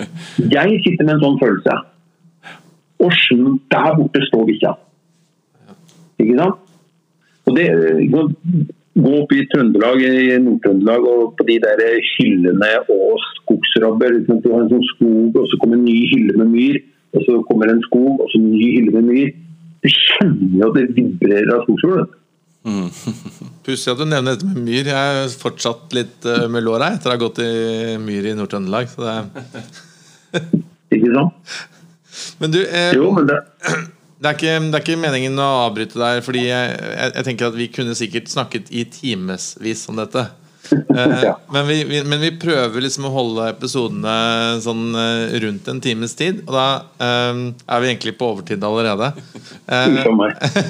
jeg sitter med en sånn følelse. Og der borte står bikkja. Ikke sant? Og det, sant? Gå opp i Trøndelag, i Nord-Trøndelag og på de der hyllene og skogsrabber. Du har en sånn skog, og så kommer en ny hylle med myr. Og så kommer en skog, og så en ny hylle med myr. Du kjenner jo at det vibrerer av skogsfugl. Mm. Pussig at du nevner dette med myr. Jeg er fortsatt litt uh, med låra etter å ha gått i myr i Nord-Trøndelag. det Ikke sant? Men du, eh, Jo, men det, det, er ikke, det er ikke meningen å avbryte der, fordi jeg, jeg, jeg tenker at vi kunne sikkert snakket i timevis om dette. Eh, Ja. men, vi, vi, men vi prøver liksom å holde episodene sånn eh, rundt en times tid. Og da eh, er vi egentlig på overtid allerede. Eh,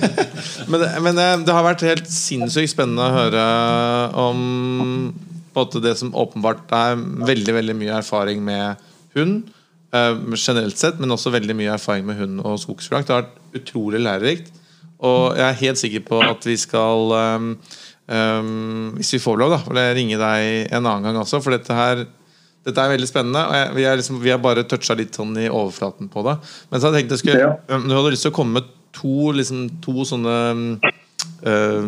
men men det, det har vært helt sinnssykt spennende å høre om det som åpenbart er veldig veldig mye erfaring med hund. eh, generelt sett, men også veldig mye erfaring med hund og skogsfrakt. Det har vært utrolig lærerikt. Og jeg er helt sikker på at vi skal um, um, Hvis vi får lov, da, vil jeg ringe deg en annen gang også. For dette her dette er veldig spennende. Og jeg, vi, er liksom, vi har bare toucha litt sånn i overflaten på det. Men så jeg tenkt jeg skulle Ja. um, Du hadde lyst til å komme med to, liksom, to sånne eh,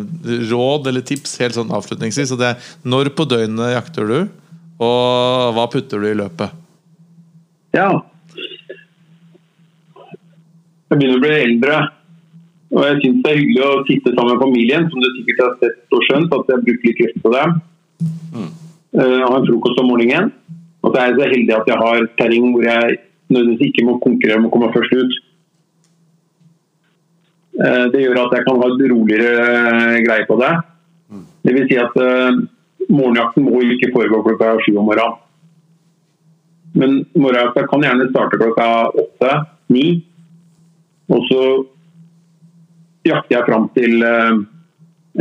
råd eller tips helt sånn avslutningsvis. Og det er når på døgnet jakter du, og hva putter du i løpet? Ja. Jeg begynner å bli eldre. Og jeg syns det er hyggelig å sitte sammen med familien, som du sikkert har sett og skjønt at jeg bruker litt krefter på dem. Mm. Uh, ha en frokost om morgenen. Og så er jeg så heldig at jeg har terreng hvor jeg nødvendigvis ikke må konkurrere om å komme først ut. Uh, det gjør at jeg kan ha et roligere eh, greie på det. Det vil si at uh, morgenjakten må ikke foregå klokka sju om morgenen. Men morgenjakta kan gjerne starte klokka åtte-ni. Og så jakter jeg fram til eh,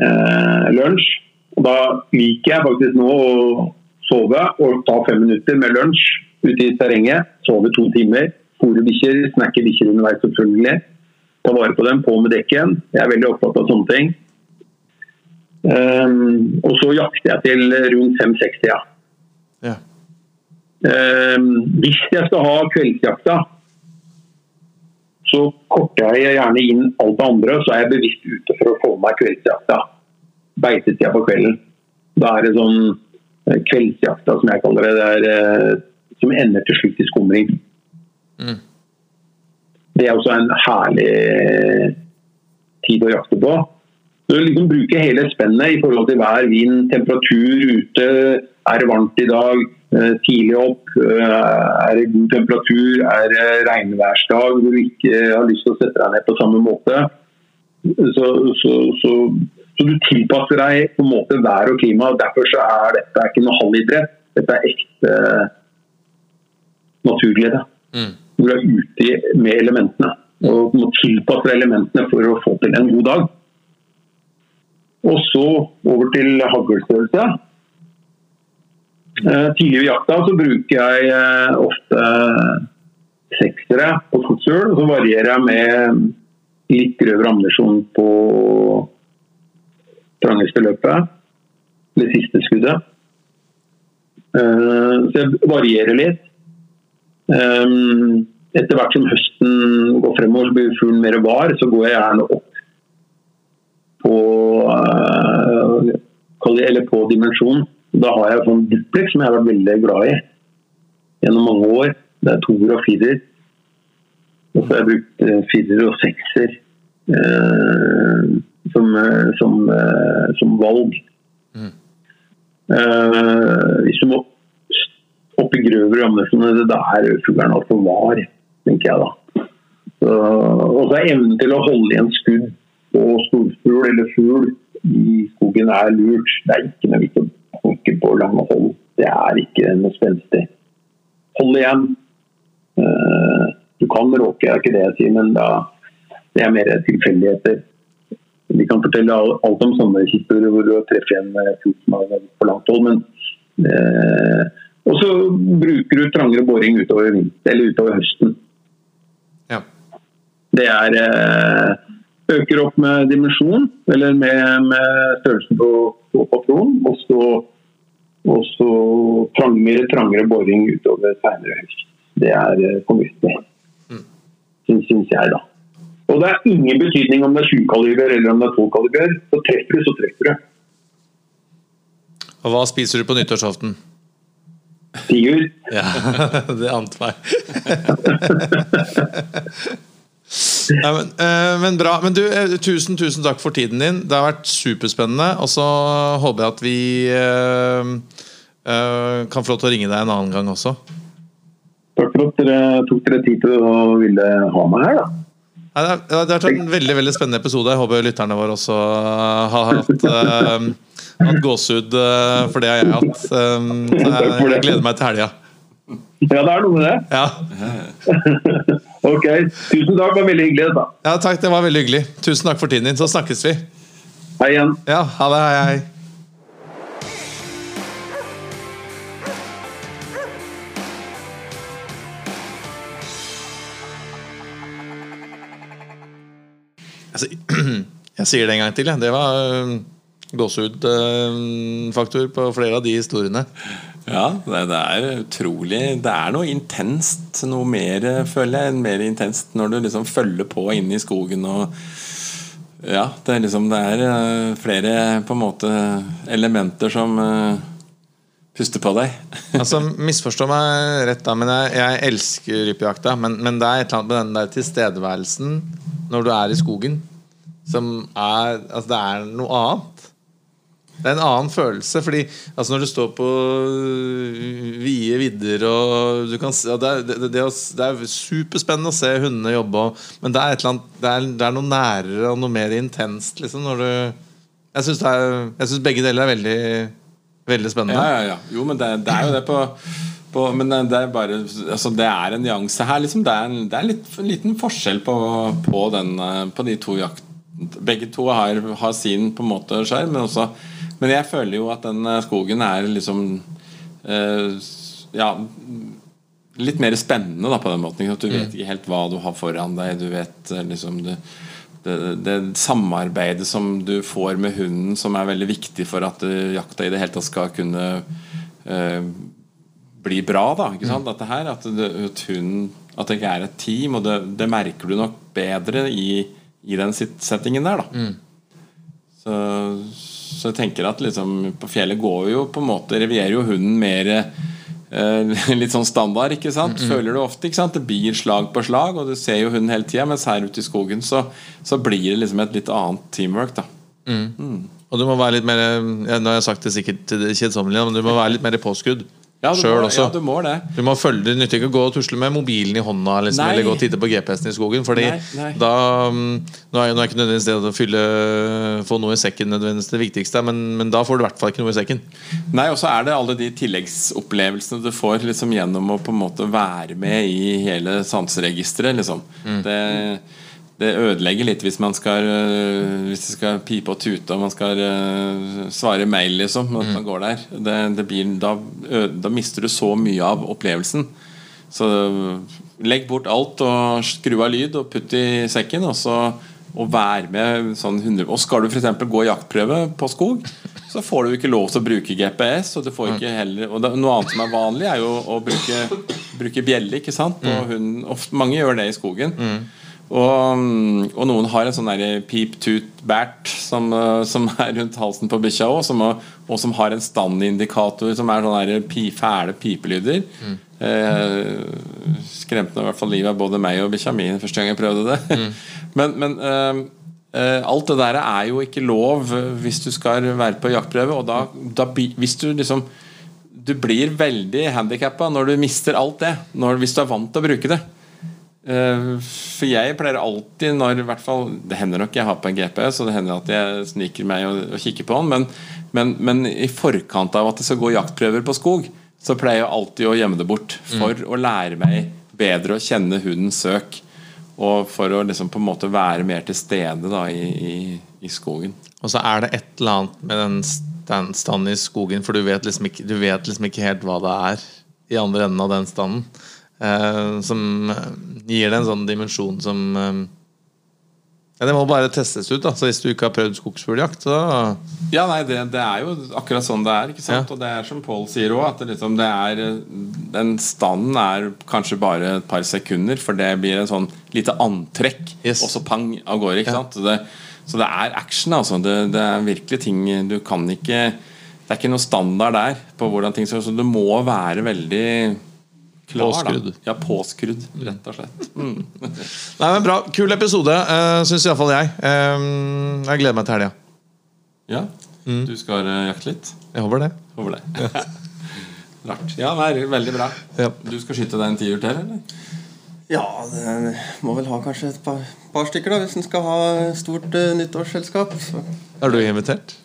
eh, lunsj. Og da liker jeg faktisk nå å sove og ta fem minutter med lunsj ute i terrenget. Sove to timer. Fôre bikkjer, snakke bikkjer underveis selvfølgelig. Ta vare på dem, på med dekken. Jeg er veldig opptatt av sånne ting. Um, og så jakter jeg til rundt 5-6-tida. Ja. Um, hvis jeg skal ha kveldsjakta, så korter jeg gjerne inn alt det andre, så er jeg bevisst ute for å få meg kveldsjakta. Beitetida på kvelden. Da er det sånn eh, kveldsjakta, som jeg kaller det, det er, eh, som ender til slutt i skumring. Mm. Det er også en herlig tid å jakte på. Du liksom bruker hele spennet i forhold til vær, vind, temperatur ute. Er det varmt i dag? Eh, tidlig opp? Eh, er det god temperatur? Er det regnværsdag hvor du ikke har lyst til å sette deg ned på samme måte? Så, så, så, så du tilpasser deg på en måte vær og klima. og Derfor så er dette ikke noe halvidrett. Dette er ekte naturglede. Mm. Hvor du er ute med elementene. Og må tilpasse elementene for å få til en god dag. Og så over til haglstørrelse. Eh, Tidlig i jakta så bruker jeg eh, ofte seksere på skogsfugl. Og så varierer jeg med litt grøvere ammunisjon på trangeste løpet. Det siste skuddet. Eh, Så jeg varierer litt. Eh, Etter hvert som høsten går fremover, så blir fuglen mer var, så går jeg gjerne opp på, eh, eller på dimensjon. Da har jeg sånn duplex som jeg har vært veldig glad i gjennom mange år. Det er toer og firer. Og så har jeg brukt eh, firer og sekser eh, som, eh, som, eh, som valg. Eh, hvis du må opp i grøvere ammunisjon, det er fuglen altfor var, tenker jeg da. Og så er evnen til å holde igjen skudd på storfugl eller fugl i skogen er lurt. Det er ikke noe vits banke på lange hold. Det er ikke noe spenstig. Hold igjen. Eh, du kan råke, er ikke det jeg sier, men da, det er mer tilfeldigheter. Vi kan fortelle alt om sånne historier hvor du treffer en fot fugl som vært på langt hold, men eh, Og så bruker du trangere boring utover, eller utover høsten. Ja. Det er eh, øker opp med dimensjon, eller med, med størrelsen på, på patronen, og så, og så trangere, trangere boring utover seinere høst. Det er for fornuftig, Mm. syns jeg, da. Og det er ingen betydning om det er 20-kaliber eller om det er 12-kaliber. Så treffer du, så treffer du. Og hva spiser du på nyttårsaften? Tiur. Ja, det ante meg. Nei, men, uh, men bra. Men du, eh, tusen, tusen takk for tiden din. Det har vært superspennende. Og så håper jeg at vi uh, uh, kan få lov til å ringe deg en annen gang også. Takk for at dere tok dere tid til å ville ha meg her, da. Nei, det, det har vært en veldig veldig spennende episode. Jeg håper lytterne våre også har hatt, uh, hatt gåsehud, eh, for det har jeg hatt. For jeg, jeg gleder meg til helga. Ja, det er noe med det. Ja. Ok, tusen takk. Det var veldig hyggelig. da. ja, takk. Det var veldig hyggelig. Tusen takk for tiden din. Så snakkes vi. Hei igjen. Ja, ha det. Hei, hei. Altså, jeg sier det en gang til. jeg. Det var øh, gåsehudfaktor på flere av de historiene. Ja, det, er utrolig Det er noe intenst, noe mer, føler jeg, mer intenst når du liksom følger på inn i skogen og Ja, det er liksom Det er eh, flere på en måte elementer som eh, puster på deg. Altså, Misforstå meg rett, da, men jeg, jeg elsker rypejakta. Men, men det er et eller annet med den der tilstedeværelsen når du er i skogen, som er Altså, det er noe annet. Det er en annen følelse. Fordi altså Når du står på øh, vide vidder og du kan se, det, er, det, det, er- er superspennende å se hundene jobbe, men det er, annet, det, er, det er noe nærere og noe mer intenst. Liksom, du Jeg syns begge deler er veldig, veldig spennende. Ja, ja, ja. Jo, men det, er jo det på, på Men det er bare altså Det er en nyanse her, liksom. Det er en, det er litt, en liten forskjell på, på, den, eh, på de to jaktene. Begge to har, har sin på en måte skjerm, men også Men jeg føler jo at den eh, skogen er liksom eh, Ja Litt mer spennende da på den måten. At? Du vet ikke helt hva du har foran deg. Du vet eh, liksom du, det, det samarbeidet som du får med hunden, som er veldig viktig for at eh, jakta i det hele tatt skal kunne eh, bli bra. da, ikke sant? At det her, at, det, at, hunden, at det ikke er et team, og det, det merker du nok bedre i, i den settingen der. da. Så, så jeg tenker at liksom, på fjellet går jo på en måte Revierer jo hunden mer eh, litt sånn standard, ikke sant? Føler du ofte, ikke sant? Det blir slag på slag, og du ser jo hunden hele tida, mens her ute i skogen så, så blir det liksom et litt annet teamwork, da. Og du må være litt mer ja, Nå har jeg sagt det sikkert kjedsommelige, men du må være litt mer påskrudd Ja, sjøl også. ja, du må det. Du må følge, Det nytter ikke å gå og tusle med mobilen i hånda liksom, eller gå og titte på GPS-en i skogen. Fordi Nei, nei. da mm, Nå er, nå er ikke nødvendigvis det å fylle, få noe i sekken nødvendigvis det viktigste, men, men da får du i hvert fall ikke noe i sekken. Nei, og så er det alle de tilleggsopplevelsene du får liksom gjennom å på en måte være med i hele sanseregisteret. Liksom. Det, det ødelegger litt hvis man skal øh, Hvis det skal pipe og tute og man skal øh, svare mail, liksom. At man går der det, det blir, da, da mister du så mye av opplevelsen. Så legg bort alt og skru av lyd og putt i sekken, og så og vær med sånn 100 Og skal du f.eks. gå jaktprøve på skog, så får du ikke lov til å bruke GPS. Og, du får ikke heller, og det, noe annet som er vanlig, er jo å bruke, bruke bjelle. ikke sant? Og hun, Ofte, mange gjør det i skogen. Mm, og noen har en sånn der peep tooth bert som, eh, som er rundt halsen på bikkja òg, som, og som har en standindikator som er sånne pi, fæle pipelyder. Eh, skremte i hvert fall livet av både meg og bikkja mi første gang jeg prøvde det. men men eh, eh, alt det der er jo ikke lov eh, hvis du skal være på jaktprøve. Og da, da hvis du liksom Du blir veldig handikappa når du mister alt det. Når, hvis du er vant til å bruke det. Eh, For jeg pleier alltid når i hvert fall, Det hender nok jeg har på en GPS, og det hender at jeg sniker meg og, og kikker på den, men, men, men i forkant av at det skal gå jaktprøver på skog, så pleier jeg alltid å gjemme det bort. For å lære meg bedre å kjenne hundens søk. Og for å liksom på en måte være mer til stede da, i, i, i skogen. Og så er det et eller annet med den stand, standen i skogen, for du vet, liksom ikke, du vet liksom ikke helt hva det er i andre enden av den standen. Eh, som eh, gir det en sånn dimensjon som eh, ja, Det må bare testes ut. da Så Hvis du ikke har prøvd skogsfugljakt, så Ja, nei, det, det er jo akkurat sånn det er. ikke sant? Ja. Og det er som Pål sier òg, at det liksom, det er den standen er kanskje bare et par sekunder, for det blir en sånn lite antrekk, Yes. og så pang av gårde. ikke Ja. sant? Så det, så det er action, altså. Det, det er virkelig ting du kan ikke Det er ikke noe standard der på hvordan ting skal Så du må være veldig klar. Påskrudd. Da. Ja, påskrudd, rett og slett. Mm. Nei, men Bra. Kul episode, uh, syns iallfall jeg. Eh, jeg gleder meg til helga. Ja, Mm. du skal uh, jakte litt? Jeg håper det. Håper det. Rart. Ja, nei, veldig bra. Ja. Du skal skyte deg en tiur til, eller? Ja, det må vel ha kanskje et par, par stykker, da, hvis en skal ha stort uh, nyttårsselskap. Så. Er du invitert?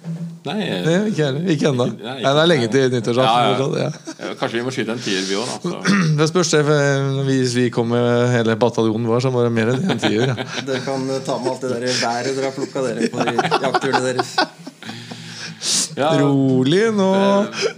Nei, Nei, ikke heller. Ikke ennå. Nei, Nei, det er lenge til Ja, nyttårsaften. ja. Ja, ja, Kanskje vi må skyte en tier, vi òg, da. Så. Det spørs det. Hvis vi kommer med hele bataljonen vår, så må det mer enn en tier. Ja. Dere kan eh, ta med alt det der været dere har plukka dere på de jaktturene deres. Ja, Rolig nå. det,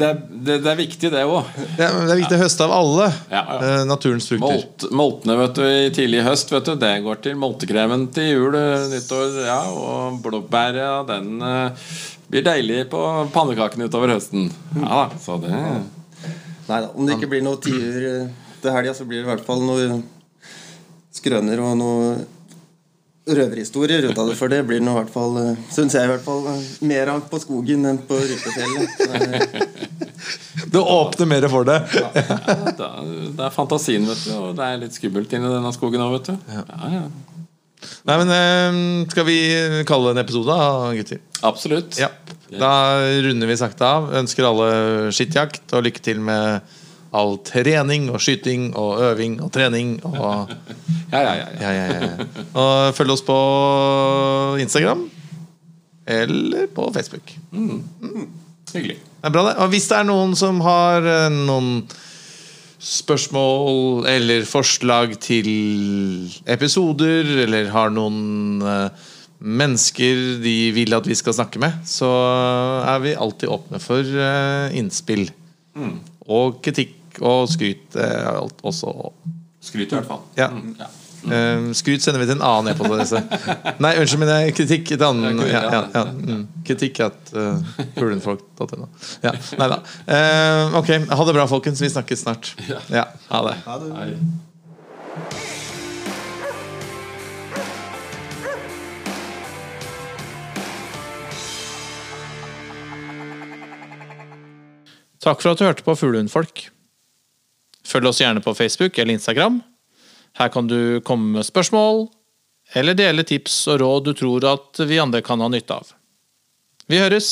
det, det er viktig, det òg. Ja, det er viktig å høste av alle Ja, ja. eh, naturens frukter. Molt, moltene vet du, i tidlig høst, vet du, det går til moltekremen til jul, eh, nyttår. Ja, og blåbæra, den uh, blir deilig på pannekakene utover høsten. Ja da, så det Nei da, om det ikke blir noe tiur til helga, så blir det i hvert fall noe skrøner og noe røverhistorier ut av det. For det blir noe i hvert fall, syns jeg i hvert fall, eh, mer av på skogen enn på Rypefjellet. Eh, Det åpner mer for det. ja, det, er, det er fantasien, vet du. Og det er litt skummelt inni denne skogen òg, vet du. Ja, ja. Nei, men eh, Skal vi kalle det en episode, da, gutter? Absolutt. Ja. Da runder vi sakte av. Ønsker alle skittjakt og lykke til med all trening og skyting og øving og trening. Og, Ja, ja, ja, ja. ja, ja, ja. og følg oss på Instagram eller på Facebook. Hyggelig. Det er bra, det. Og hvis det er noen som har eh, noen spørsmål eller forslag til episoder, eller har noen eh, mennesker de vil at vi skal snakke med, så er vi alltid åpne for innspill. innspill. Og kritikk og skryt eh, alt også. Skryt i hvert fall. Ja. Mm, ja. Mm. skryt sender vi til en annen e-postadresse. Nei, unnskyld, men det er kritikk et annet ja, ja, ja, mm. Kritikk at uh, hulenfolk.no. Ja, nei da. Eh, ok, ha det bra, folkens. Vi snakkes snart. Ja, ha det. ha det. Nei. Takk for at du hørte på Fuglehundfolk. Følg oss gjerne på Facebook eller Instagram. Her kan du komme med spørsmål eller dele tips og råd du tror at vi andre kan ha nytte av. Vi høres!